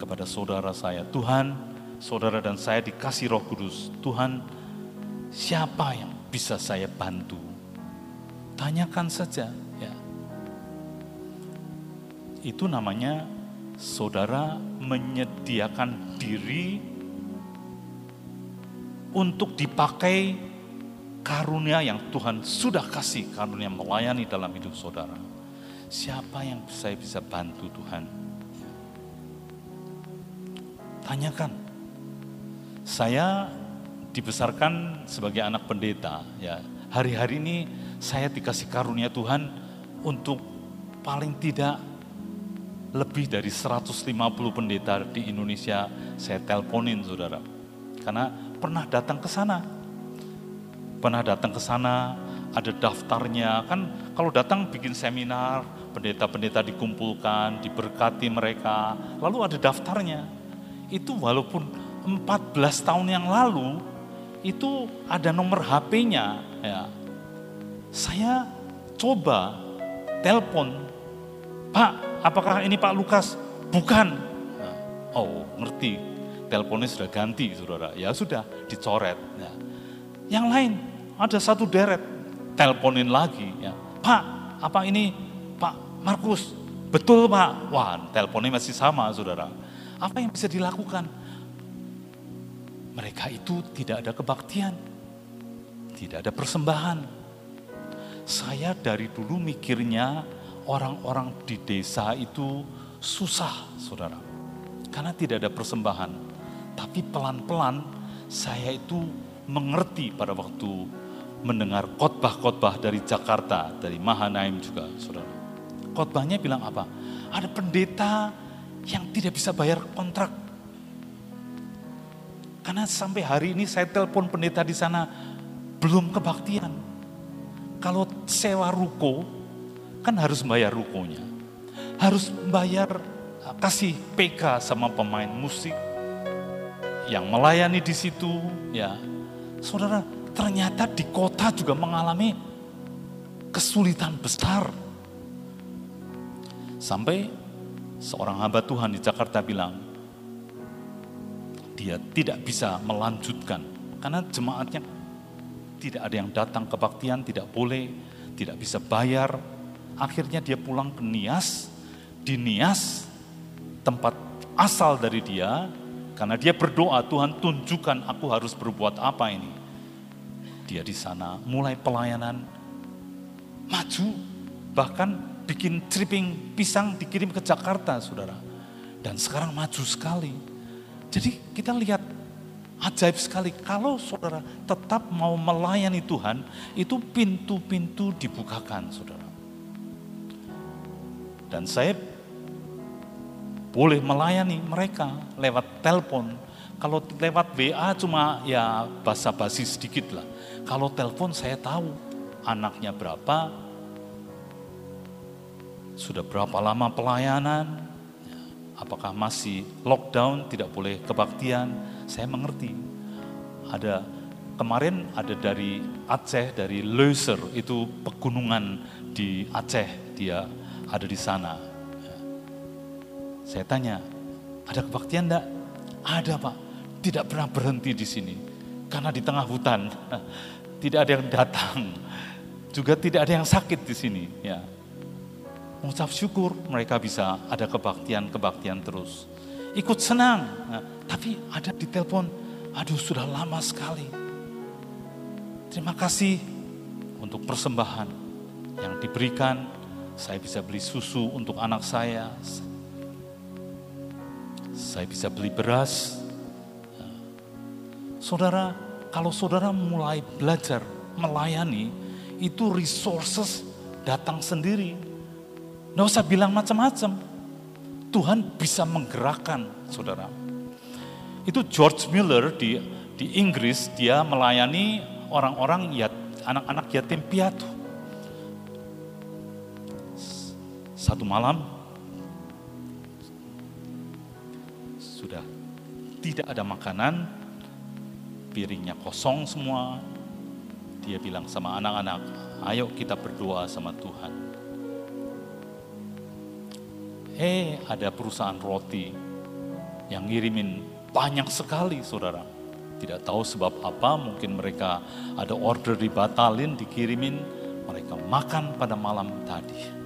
kepada saudara saya, Tuhan, saudara dan saya dikasih Roh Kudus. Tuhan, siapa yang bisa saya bantu? Tanyakan saja, ya. Itu namanya saudara menyediakan diri untuk dipakai karunia yang Tuhan sudah kasih karunia melayani dalam hidup saudara. Siapa yang saya bisa bantu Tuhan? Tanyakan. Saya dibesarkan sebagai anak pendeta, ya. Hari-hari ini saya dikasih karunia Tuhan untuk paling tidak lebih dari 150 pendeta di Indonesia saya teleponin saudara. Karena pernah datang ke sana. Pernah datang ke sana, ada daftarnya. Kan kalau datang bikin seminar, pendeta-pendeta dikumpulkan, diberkati mereka, lalu ada daftarnya itu walaupun 14 tahun yang lalu itu ada nomor HP-nya ya. Saya coba telepon, Pak, apakah ini Pak Lukas? Bukan. Nah, oh, ngerti. Teleponnya sudah ganti, saudara. Ya sudah, dicoret. Ya. Yang lain, ada satu deret, teleponin lagi. Ya. Pak, apa ini Pak Markus? Betul Pak. Wah, teleponnya masih sama, saudara apa yang bisa dilakukan? Mereka itu tidak ada kebaktian, tidak ada persembahan. Saya dari dulu mikirnya orang-orang di desa itu susah, saudara. karena tidak ada persembahan. Tapi pelan-pelan saya itu mengerti pada waktu mendengar khotbah-khotbah dari Jakarta, dari Mahanaim juga, saudara. Khotbahnya bilang apa? Ada pendeta yang tidak bisa bayar kontrak. Karena sampai hari ini saya telepon pendeta di sana belum kebaktian. Kalau sewa ruko kan harus bayar rukonya. Harus bayar kasih PK sama pemain musik yang melayani di situ ya. Saudara, ternyata di kota juga mengalami kesulitan besar. Sampai seorang hamba Tuhan di Jakarta bilang, dia tidak bisa melanjutkan karena jemaatnya tidak ada yang datang kebaktian, tidak boleh, tidak bisa bayar. Akhirnya dia pulang ke Nias, di Nias tempat asal dari dia, karena dia berdoa, Tuhan tunjukkan aku harus berbuat apa ini. Dia di sana mulai pelayanan, maju, bahkan bikin tripping pisang dikirim ke Jakarta, saudara. Dan sekarang maju sekali. Jadi kita lihat ajaib sekali. Kalau saudara tetap mau melayani Tuhan, itu pintu-pintu dibukakan, saudara. Dan saya boleh melayani mereka lewat telepon. Kalau lewat WA cuma ya basa-basi sedikit lah. Kalau telepon saya tahu anaknya berapa, sudah berapa lama pelayanan, ya, apakah masih lockdown, tidak boleh kebaktian, saya mengerti. Ada kemarin ada dari Aceh, dari Leuser, itu pegunungan di Aceh, dia ada di sana. Ya. Saya tanya, ada kebaktian enggak? Ada pak, tidak pernah berhenti di sini. Karena di tengah hutan, tidak ada yang datang, juga tidak ada yang sakit di sini. Ya, mengucap syukur mereka bisa ada kebaktian-kebaktian terus. Ikut senang, nah, tapi ada di telepon, aduh sudah lama sekali. Terima kasih untuk persembahan yang diberikan. Saya bisa beli susu untuk anak saya. Saya bisa beli beras. Saudara, kalau saudara mulai belajar melayani, itu resources datang sendiri. Nggak usah bilang macam-macam. Tuhan bisa menggerakkan, saudara. Itu George Miller di di Inggris, dia melayani orang-orang yat, anak-anak yatim piatu. Satu malam, sudah tidak ada makanan, piringnya kosong semua. Dia bilang sama anak-anak, ayo kita berdoa sama Tuhan. Eh, ada perusahaan roti yang ngirimin banyak sekali, saudara. Tidak tahu sebab apa, mungkin mereka ada order dibatalin, dikirimin, mereka makan pada malam tadi.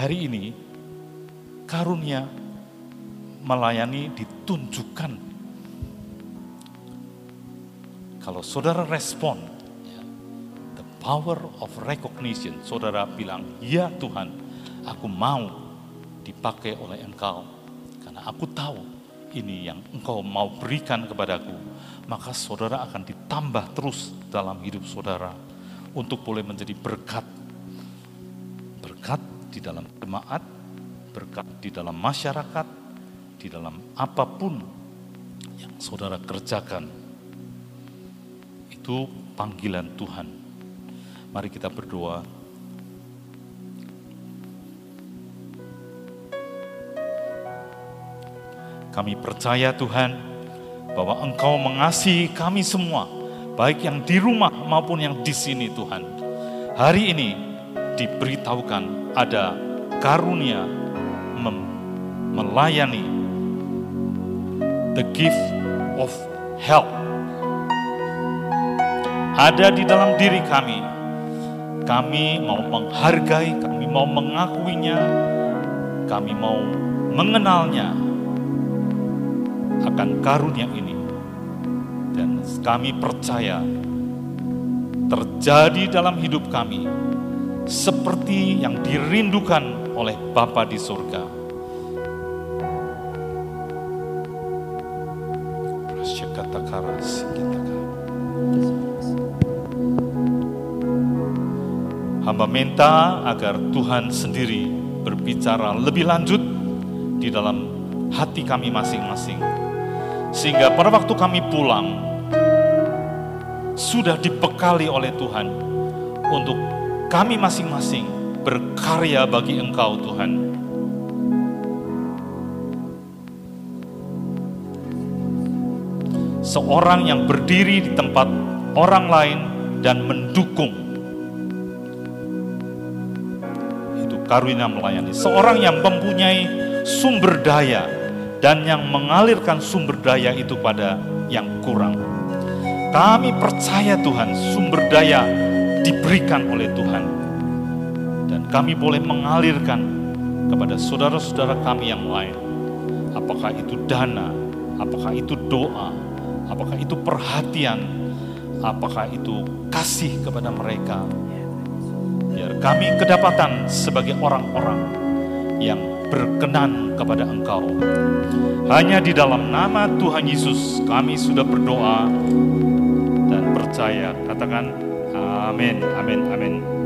Hari ini karunia melayani ditunjukkan. Kalau saudara respon, the power of recognition, saudara bilang, ya Tuhan, aku mau dipakai oleh engkau. Karena aku tahu ini yang engkau mau berikan kepadaku. Maka saudara akan ditambah terus dalam hidup saudara untuk boleh menjadi berkat. Berkat di dalam jemaat, berkat di dalam masyarakat, di dalam apa pun yang saudara kerjakan. Itu panggilan Tuhan. Mari kita berdoa. Kami percaya Tuhan bahwa Engkau mengasihi kami semua, baik yang di rumah maupun yang di sini Tuhan. Hari ini diberitahukan ada karunia melayani the gift of help. Ada di dalam diri kami. Kami mau menghargai kami mau mengakuinya kami mau mengenalnya akan karunia ini. Dan kami percaya terjadi dalam hidup kami seperti yang dirindukan oleh Bapa di surga. Hamba minta agar Tuhan sendiri berbicara lebih lanjut di dalam hati kami masing-masing. Sehingga pada waktu kami pulang, sudah dibekali oleh Tuhan untuk kami masing-masing berkarya bagi Engkau Tuhan. Seorang yang berdiri di tempat orang lain dan mendukung. Itu karunia melayani. Seorang yang mempunyai sumber daya dan yang mengalirkan sumber daya itu pada yang kurang. Kami percaya Tuhan, sumber daya diberikan oleh Tuhan. Dan kami boleh mengalirkan kepada saudara-saudara kami yang lain. Apakah itu dana, apakah itu doa, apakah itu perhatian, apakah itu kasih kepada mereka. Biar kami kedapatan sebagai orang-orang yang berkenan kepada Engkau. Hanya di dalam nama Tuhan Yesus kami sudah berdoa dan percaya. Katakan amin, amin, amin. Aku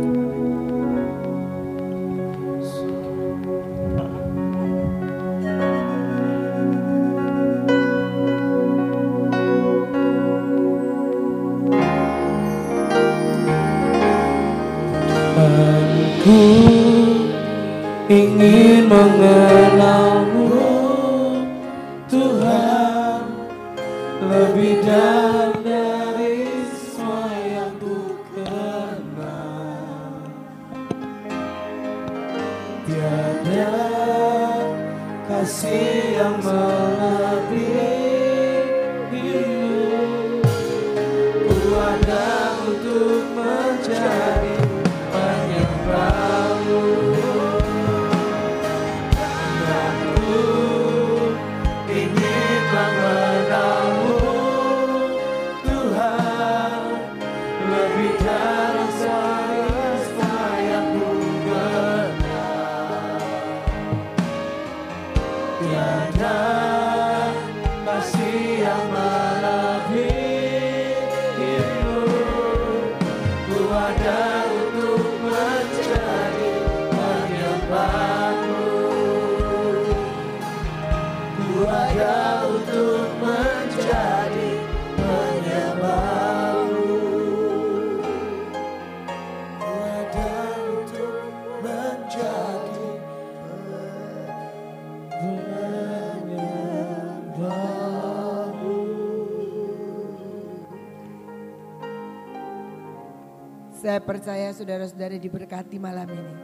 Saya percaya saudara-saudara diberkati malam ini.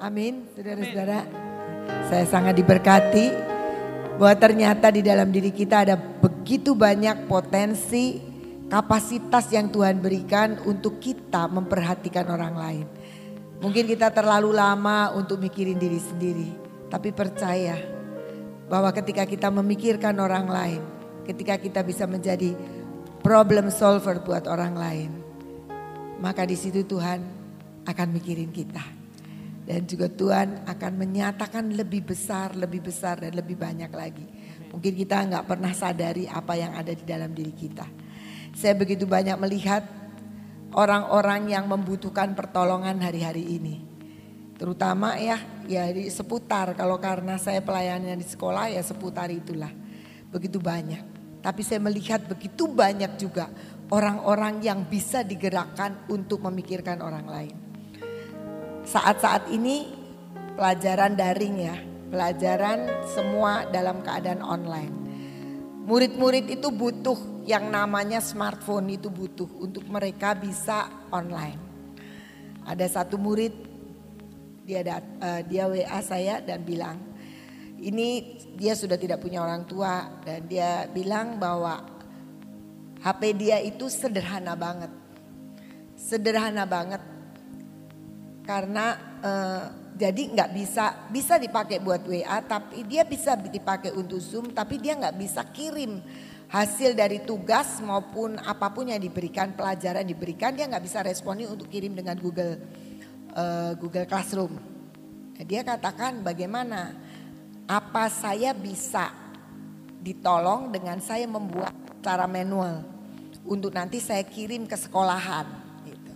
Amin, saudara-saudara. Saya sangat diberkati bahwa ternyata di dalam diri kita ada begitu banyak potensi, kapasitas yang Tuhan berikan untuk kita memperhatikan orang lain. Mungkin kita terlalu lama untuk mikirin diri sendiri, tapi percaya bahwa ketika kita memikirkan orang lain, ketika kita bisa menjadi problem solver buat orang lain, maka di situ Tuhan akan mikirin kita. Dan juga Tuhan akan menyatakan lebih besar, lebih besar dan lebih banyak lagi. Mungkin kita nggak pernah sadari apa yang ada di dalam diri kita. Saya begitu banyak melihat orang-orang yang membutuhkan pertolongan hari-hari ini. Terutama ya, ya di seputar. Kalau karena saya pelayanan di sekolah ya seputar itulah. Begitu banyak. Tapi saya melihat begitu banyak juga orang-orang yang bisa digerakkan untuk memikirkan orang lain. Saat-saat ini pelajaran daring ya, pelajaran semua dalam keadaan online. Murid-murid itu butuh yang namanya smartphone itu butuh untuk mereka bisa online. Ada satu murid dia dat, eh, dia WA saya dan bilang ini dia sudah tidak punya orang tua dan dia bilang bahwa HP dia itu sederhana banget. Sederhana banget. Karena eh, jadi nggak bisa bisa dipakai buat WA tapi dia bisa dipakai untuk Zoom tapi dia nggak bisa kirim hasil dari tugas maupun apa pun yang diberikan pelajaran diberikan dia nggak bisa responi untuk kirim dengan Google uh, Google Classroom. Dia katakan bagaimana apa saya bisa ditolong dengan saya membuat cara manual untuk nanti saya kirim ke sekolahan. Gitu.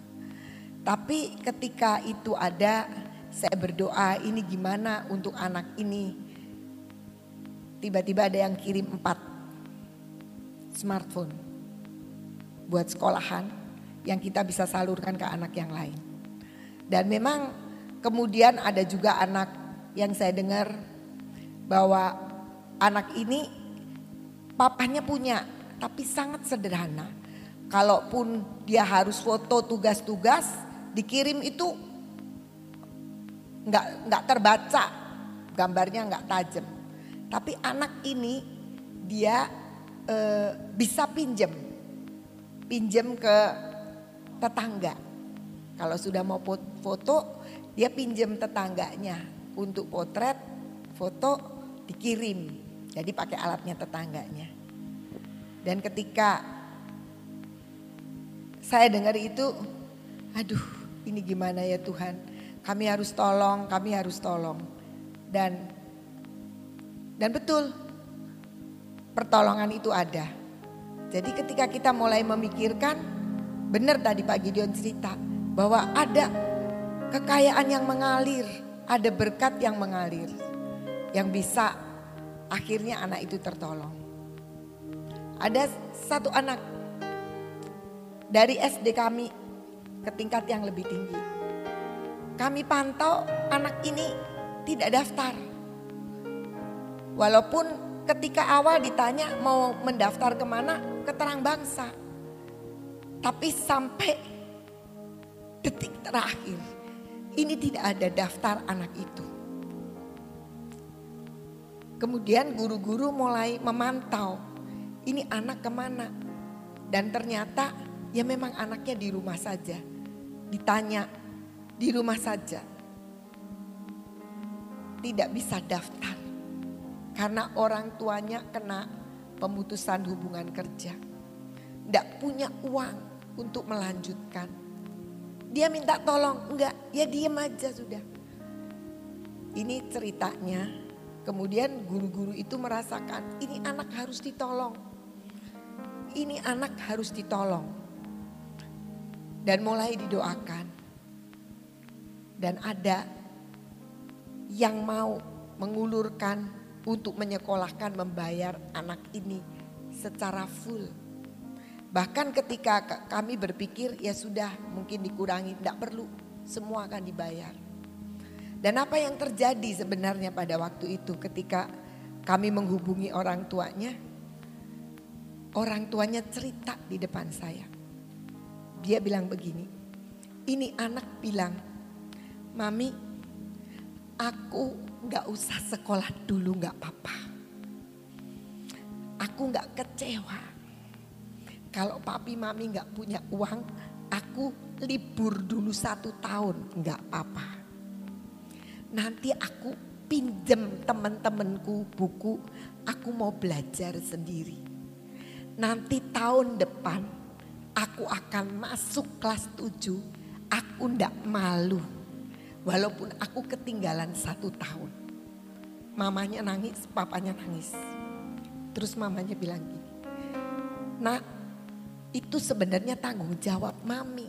Tapi ketika itu ada saya berdoa ini gimana untuk anak ini. Tiba-tiba ada yang kirim empat smartphone buat sekolahan yang kita bisa salurkan ke anak yang lain. Dan memang kemudian ada juga anak yang saya dengar bahwa anak ini papanya punya tapi sangat sederhana. Kalaupun dia harus foto tugas-tugas dikirim itu nggak nggak terbaca gambarnya nggak tajam. Tapi anak ini dia e, bisa pinjem, pinjem ke tetangga. Kalau sudah mau foto, dia pinjem tetangganya untuk potret, foto dikirim. Jadi pakai alatnya tetangganya. Dan ketika saya dengar itu, aduh ini gimana ya Tuhan. Kami harus tolong, kami harus tolong. Dan dan betul pertolongan itu ada. Jadi ketika kita mulai memikirkan, benar tadi Pak Gideon cerita bahwa ada kekayaan yang mengalir, ada berkat yang mengalir yang bisa akhirnya anak itu tertolong. Ada satu anak dari SD kami ke tingkat yang lebih tinggi. Kami pantau anak ini tidak daftar. Walaupun ketika awal ditanya mau mendaftar ke mana, keterang bangsa. Tapi sampai detik terakhir, ini tidak ada daftar anak itu. Kemudian guru-guru mulai memantau, ini anak ke mana. Dan ternyata ya memang anaknya di rumah saja. Ditanya, di rumah saja. Tidak bisa daftar. Karena orang tuanya kena pemutusan hubungan kerja. Tidak punya uang untuk melanjutkan. Dia minta tolong, enggak, ya diem aja sudah. Ini ceritanya, kemudian guru-guru itu merasakan ini anak harus ditolong. Ini anak harus ditolong. Dan mulai didoakan. Dan ada yang mau mengulurkan untuk menyekolahkan membayar anak ini secara full. Bahkan ketika kami berpikir ya sudah mungkin dikurangi, tidak perlu, semua akan dibayar. Dan apa yang terjadi sebenarnya pada waktu itu ketika kami menghubungi orang tuanya, orang tuanya cerita di depan saya. Dia bilang begini, ini anak bilang, Mami aku nggak usah sekolah dulu nggak apa-apa. Aku nggak kecewa. Kalau papi mami nggak punya uang, aku libur dulu satu tahun nggak apa-apa. Nanti aku pinjem teman-temanku buku, aku mau belajar sendiri. Nanti tahun depan aku akan masuk kelas 7, aku ndak malu Walaupun aku ketinggalan satu tahun. Mamanya nangis, papanya nangis. Terus mamanya bilang gini. Nak, itu sebenarnya tanggung jawab mami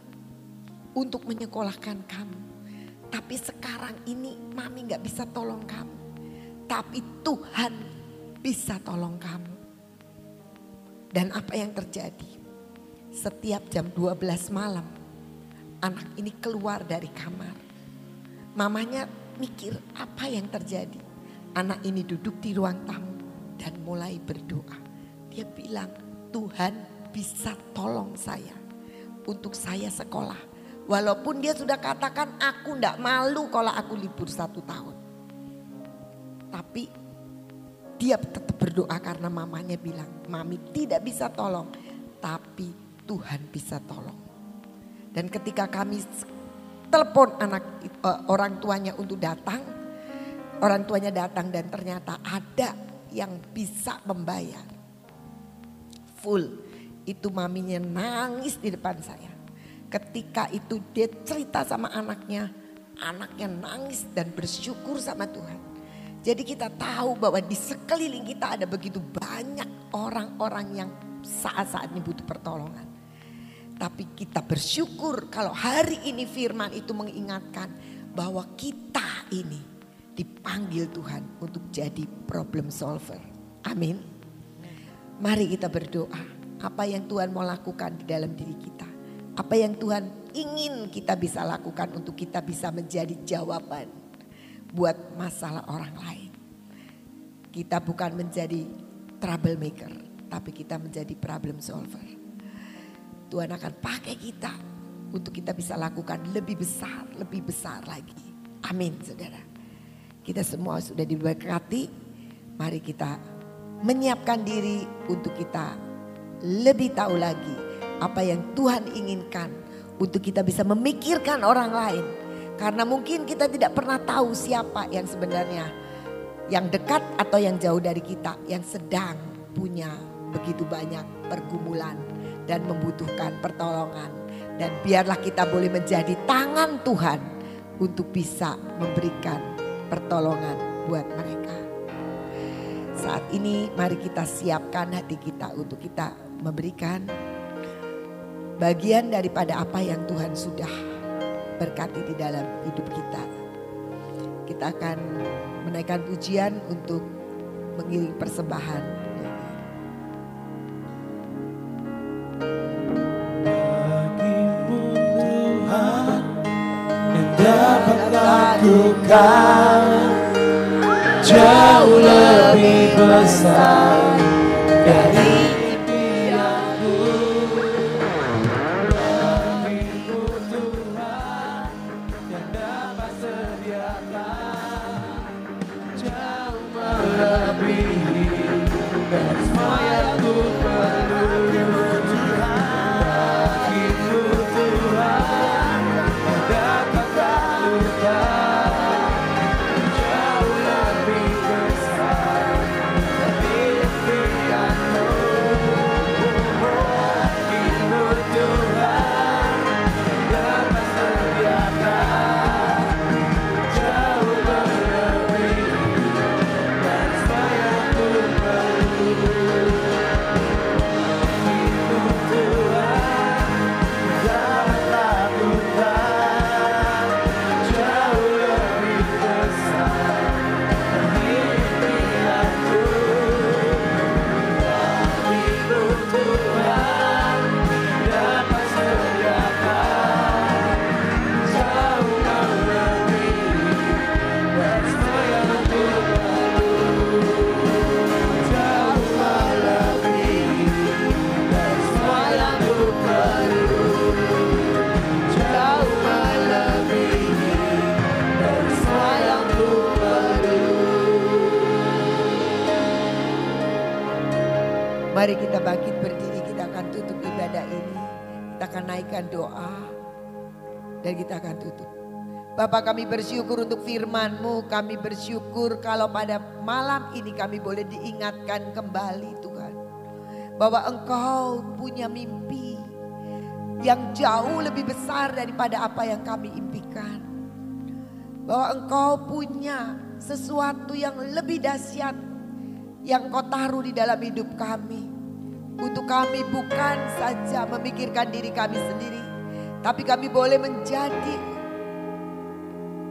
untuk menyekolahkan kamu. Tapi sekarang ini mami gak bisa tolong kamu. Tapi Tuhan bisa tolong kamu. Dan apa yang terjadi? Setiap jam 12 malam anak ini keluar dari kamar Mamanya mikir apa yang terjadi. Anak ini duduk di ruang tamu dan mulai berdoa. Dia bilang, Tuhan bisa tolong saya untuk saya sekolah. Walaupun dia sudah katakan aku ndak malu kalau aku libur satu tahun. Tapi dia tetap berdoa karena mamanya bilang, mami tidak bisa tolong. Tapi Tuhan bisa tolong. Dan ketika kami telepon anak uh, orang tuanya untuk datang. Orang tuanya datang dan ternyata ada yang bisa membayar. full. Itu maminya nangis di depan saya. Ketika itu dia cerita sama anaknya, anaknya nangis dan bersyukur sama Tuhan. Jadi kita tahu bahwa di sekeliling kita ada begitu banyak orang-orang yang saat-saat ini butuh pertolongan. Tapi kita bersyukur kalau hari ini firman itu mengingatkan bahwa kita ini dipanggil Tuhan untuk jadi problem solver. Amin. Mari kita berdoa. Apa yang Tuhan mau lakukan di dalam diri kita. Apa yang Tuhan ingin kita bisa lakukan untuk kita bisa menjadi jawaban buat masalah orang lain. Kita bukan menjadi troublemaker, tapi kita menjadi problem solver. Tuhan akan pakai kita untuk kita bisa lakukan lebih besar, lebih besar lagi. Amin saudara. Kita semua sudah diberkati. Mari kita menyiapkan diri untuk kita lebih tahu lagi apa yang Tuhan inginkan untuk kita bisa memikirkan orang lain. Karena mungkin kita tidak pernah tahu siapa yang sebenarnya yang dekat atau yang jauh dari kita yang sedang punya begitu banyak pergumulan dan membutuhkan pertolongan. Dan biarlah kita boleh menjadi tangan Tuhan untuk bisa memberikan pertolongan buat mereka. Saat ini mari kita siapkan hati kita untuk kita memberikan bagian daripada apa yang Tuhan sudah berkati di dalam hidup kita. Kita akan menaikkan pujian untuk mengiring persembahan. Dapat lakukan. Jauh lebih besar dari dan kita akan tutup. Bapak kami bersyukur untuk firman-Mu, kami bersyukur kalau pada malam ini kami boleh diingatkan kembali Tuhan. Bahwa Engkau punya mimpi yang jauh lebih besar daripada apa yang kami impikan. Bahwa Engkau punya sesuatu yang lebih dahsyat yang kau taruh di dalam hidup kami. Untuk kami bukan saja memikirkan diri kami sendiri. Tapi kami boleh menjadi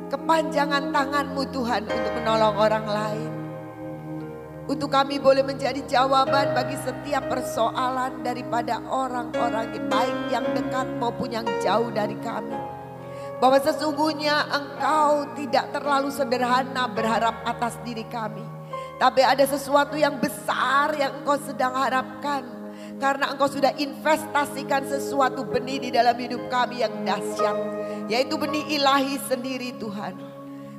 kepanjangan tanganmu Tuhan untuk menolong orang lain. Untuk kami boleh menjadi jawaban bagi setiap persoalan daripada orang-orang yang baik yang dekat maupun yang jauh dari kami. Bahwa sesungguhnya engkau tidak terlalu sederhana berharap atas diri kami. Tapi ada sesuatu yang besar yang engkau sedang harapkan. Karena engkau sudah investasikan sesuatu benih di dalam hidup kami yang dahsyat. Yaitu benih ilahi sendiri Tuhan.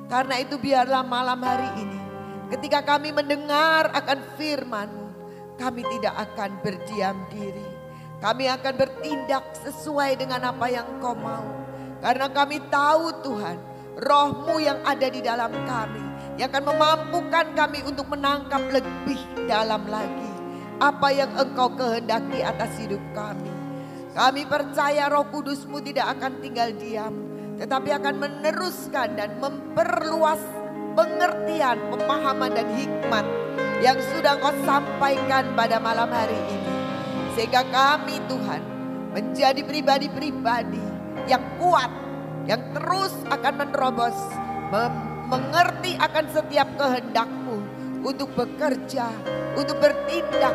Karena itu biarlah malam hari ini. Ketika kami mendengar akan firman Kami tidak akan berdiam diri. Kami akan bertindak sesuai dengan apa yang kau mau. Karena kami tahu Tuhan. Rohmu yang ada di dalam kami yang akan memampukan kami untuk menangkap lebih dalam lagi apa yang engkau kehendaki atas hidup kami. Kami percaya roh kudusmu tidak akan tinggal diam. Tetapi akan meneruskan dan memperluas pengertian, pemahaman dan hikmat yang sudah kau sampaikan pada malam hari ini. Sehingga kami Tuhan menjadi pribadi-pribadi yang kuat, yang terus akan menerobos, mengerti akan setiap kehendakmu untuk bekerja, untuk bertindak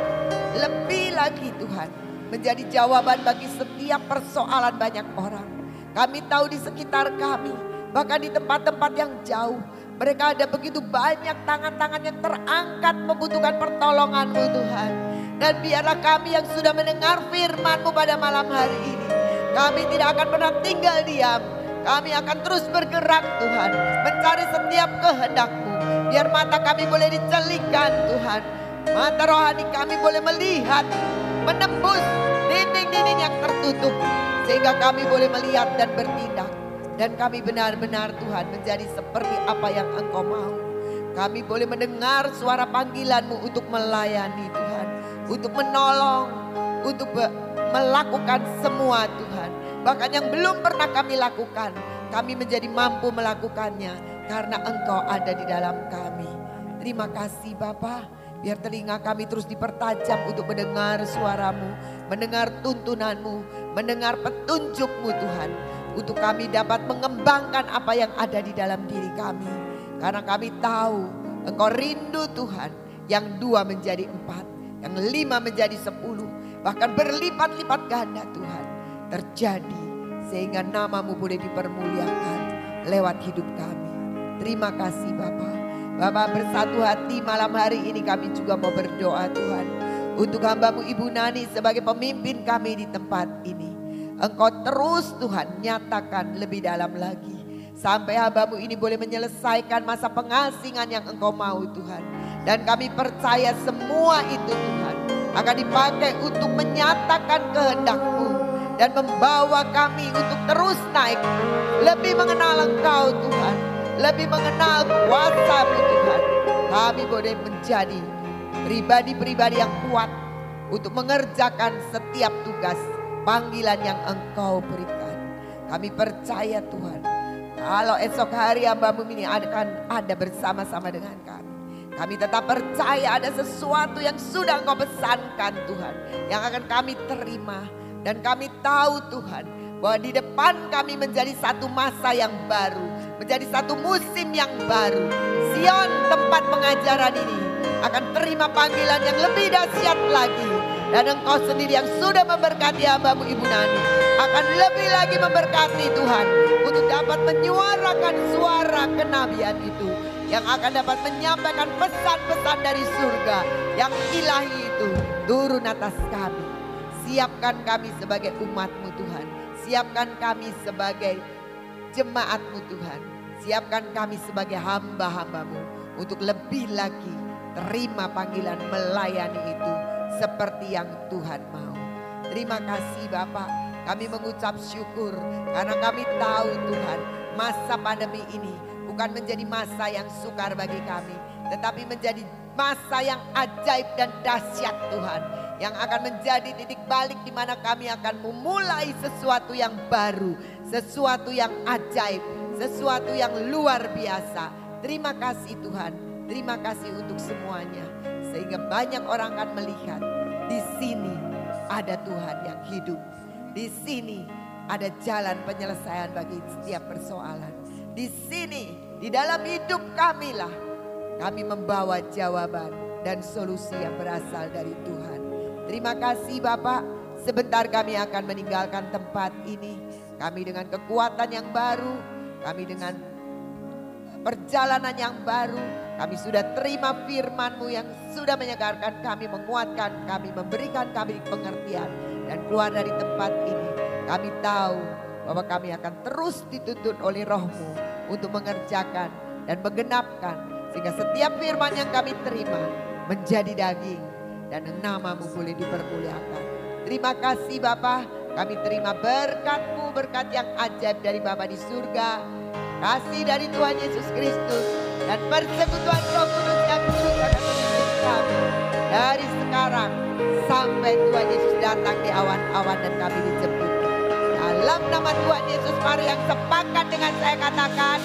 lebih lagi Tuhan. Menjadi jawaban bagi setiap persoalan banyak orang. Kami tahu di sekitar kami, bahkan di tempat-tempat yang jauh, mereka ada begitu banyak tangan-tangan yang terangkat membutuhkan pertolonganmu Tuhan. Dan biarlah kami yang sudah mendengar firmanmu pada malam hari ini. Kami tidak akan pernah tinggal diam. Kami akan terus bergerak Tuhan. Mencari setiap kehendakmu. Biar mata kami boleh dicelikkan Tuhan. Mata rohani kami boleh melihat. Menembus dinding-dinding yang tertutup. Sehingga kami boleh melihat dan bertindak. Dan kami benar-benar Tuhan menjadi seperti apa yang engkau mau. Kami boleh mendengar suara panggilanmu untuk melayani Tuhan. Untuk menolong, untuk melakukan semua Tuhan. Bahkan yang belum pernah kami lakukan, kami menjadi mampu melakukannya karena Engkau ada di dalam kami. Terima kasih Bapa, biar telinga kami terus dipertajam untuk mendengar suaramu, mendengar tuntunanmu, mendengar petunjukmu Tuhan. Untuk kami dapat mengembangkan apa yang ada di dalam diri kami. Karena kami tahu Engkau rindu Tuhan yang dua menjadi empat, yang lima menjadi sepuluh, bahkan berlipat-lipat ganda Tuhan terjadi sehingga namamu boleh dipermuliakan lewat hidup kami. Terima kasih Bapak. Bapak bersatu hati malam hari ini kami juga mau berdoa Tuhan. Untuk hambamu Ibu Nani sebagai pemimpin kami di tempat ini. Engkau terus Tuhan nyatakan lebih dalam lagi. Sampai hambamu ini boleh menyelesaikan masa pengasingan yang engkau mau Tuhan. Dan kami percaya semua itu Tuhan akan dipakai untuk menyatakan kehendakmu dan membawa kami untuk terus naik. Lebih mengenal Engkau Tuhan. Lebih mengenal kuasamu Tuhan. Kami boleh menjadi pribadi-pribadi yang kuat untuk mengerjakan setiap tugas panggilan yang Engkau berikan. Kami percaya Tuhan. Kalau esok hari hambamu ini akan ada bersama-sama dengan kami. Kami tetap percaya ada sesuatu yang sudah Engkau pesankan Tuhan. Yang akan kami terima. Dan kami tahu Tuhan bahwa di depan kami menjadi satu masa yang baru. Menjadi satu musim yang baru. Sion tempat pengajaran ini akan terima panggilan yang lebih dahsyat lagi. Dan engkau sendiri yang sudah memberkati hambamu Ibu Nani. Akan lebih lagi memberkati Tuhan. Untuk dapat menyuarakan suara kenabian itu. Yang akan dapat menyampaikan pesan-pesan dari surga. Yang ilahi itu turun atas kami. Siapkan kami sebagai umatmu Tuhan. Siapkan kami sebagai jemaatmu Tuhan. Siapkan kami sebagai hamba-hambamu. Untuk lebih lagi terima panggilan melayani itu. Seperti yang Tuhan mau. Terima kasih Bapak. Kami mengucap syukur karena kami tahu Tuhan masa pandemi ini bukan menjadi masa yang sukar bagi kami. Tetapi menjadi masa yang ajaib dan dahsyat Tuhan yang akan menjadi titik balik di mana kami akan memulai sesuatu yang baru, sesuatu yang ajaib, sesuatu yang luar biasa. Terima kasih Tuhan, terima kasih untuk semuanya, sehingga banyak orang akan melihat di sini ada Tuhan yang hidup, di sini ada jalan penyelesaian bagi setiap persoalan. Di sini, di dalam hidup kamilah kami membawa jawaban dan solusi yang berasal dari Tuhan. Terima kasih Bapak. Sebentar kami akan meninggalkan tempat ini. Kami dengan kekuatan yang baru. Kami dengan perjalanan yang baru. Kami sudah terima firman-Mu yang sudah menyegarkan kami, menguatkan kami, memberikan kami pengertian. Dan keluar dari tempat ini, kami tahu bahwa kami akan terus dituntun oleh rohmu untuk mengerjakan dan menggenapkan. Sehingga setiap firman yang kami terima menjadi daging dan namamu boleh dipermuliakan. Terima kasih Bapak, kami terima berkatmu, berkat yang ajaib dari Bapa di surga. Kasih dari Tuhan Yesus Kristus dan persekutuan roh kudus yang memimpin kami. Dari sekarang supaya Tuhan Yesus datang di awan-awan dan kami dijemput. Dalam nama Tuhan Yesus mari yang sepakat dengan saya katakan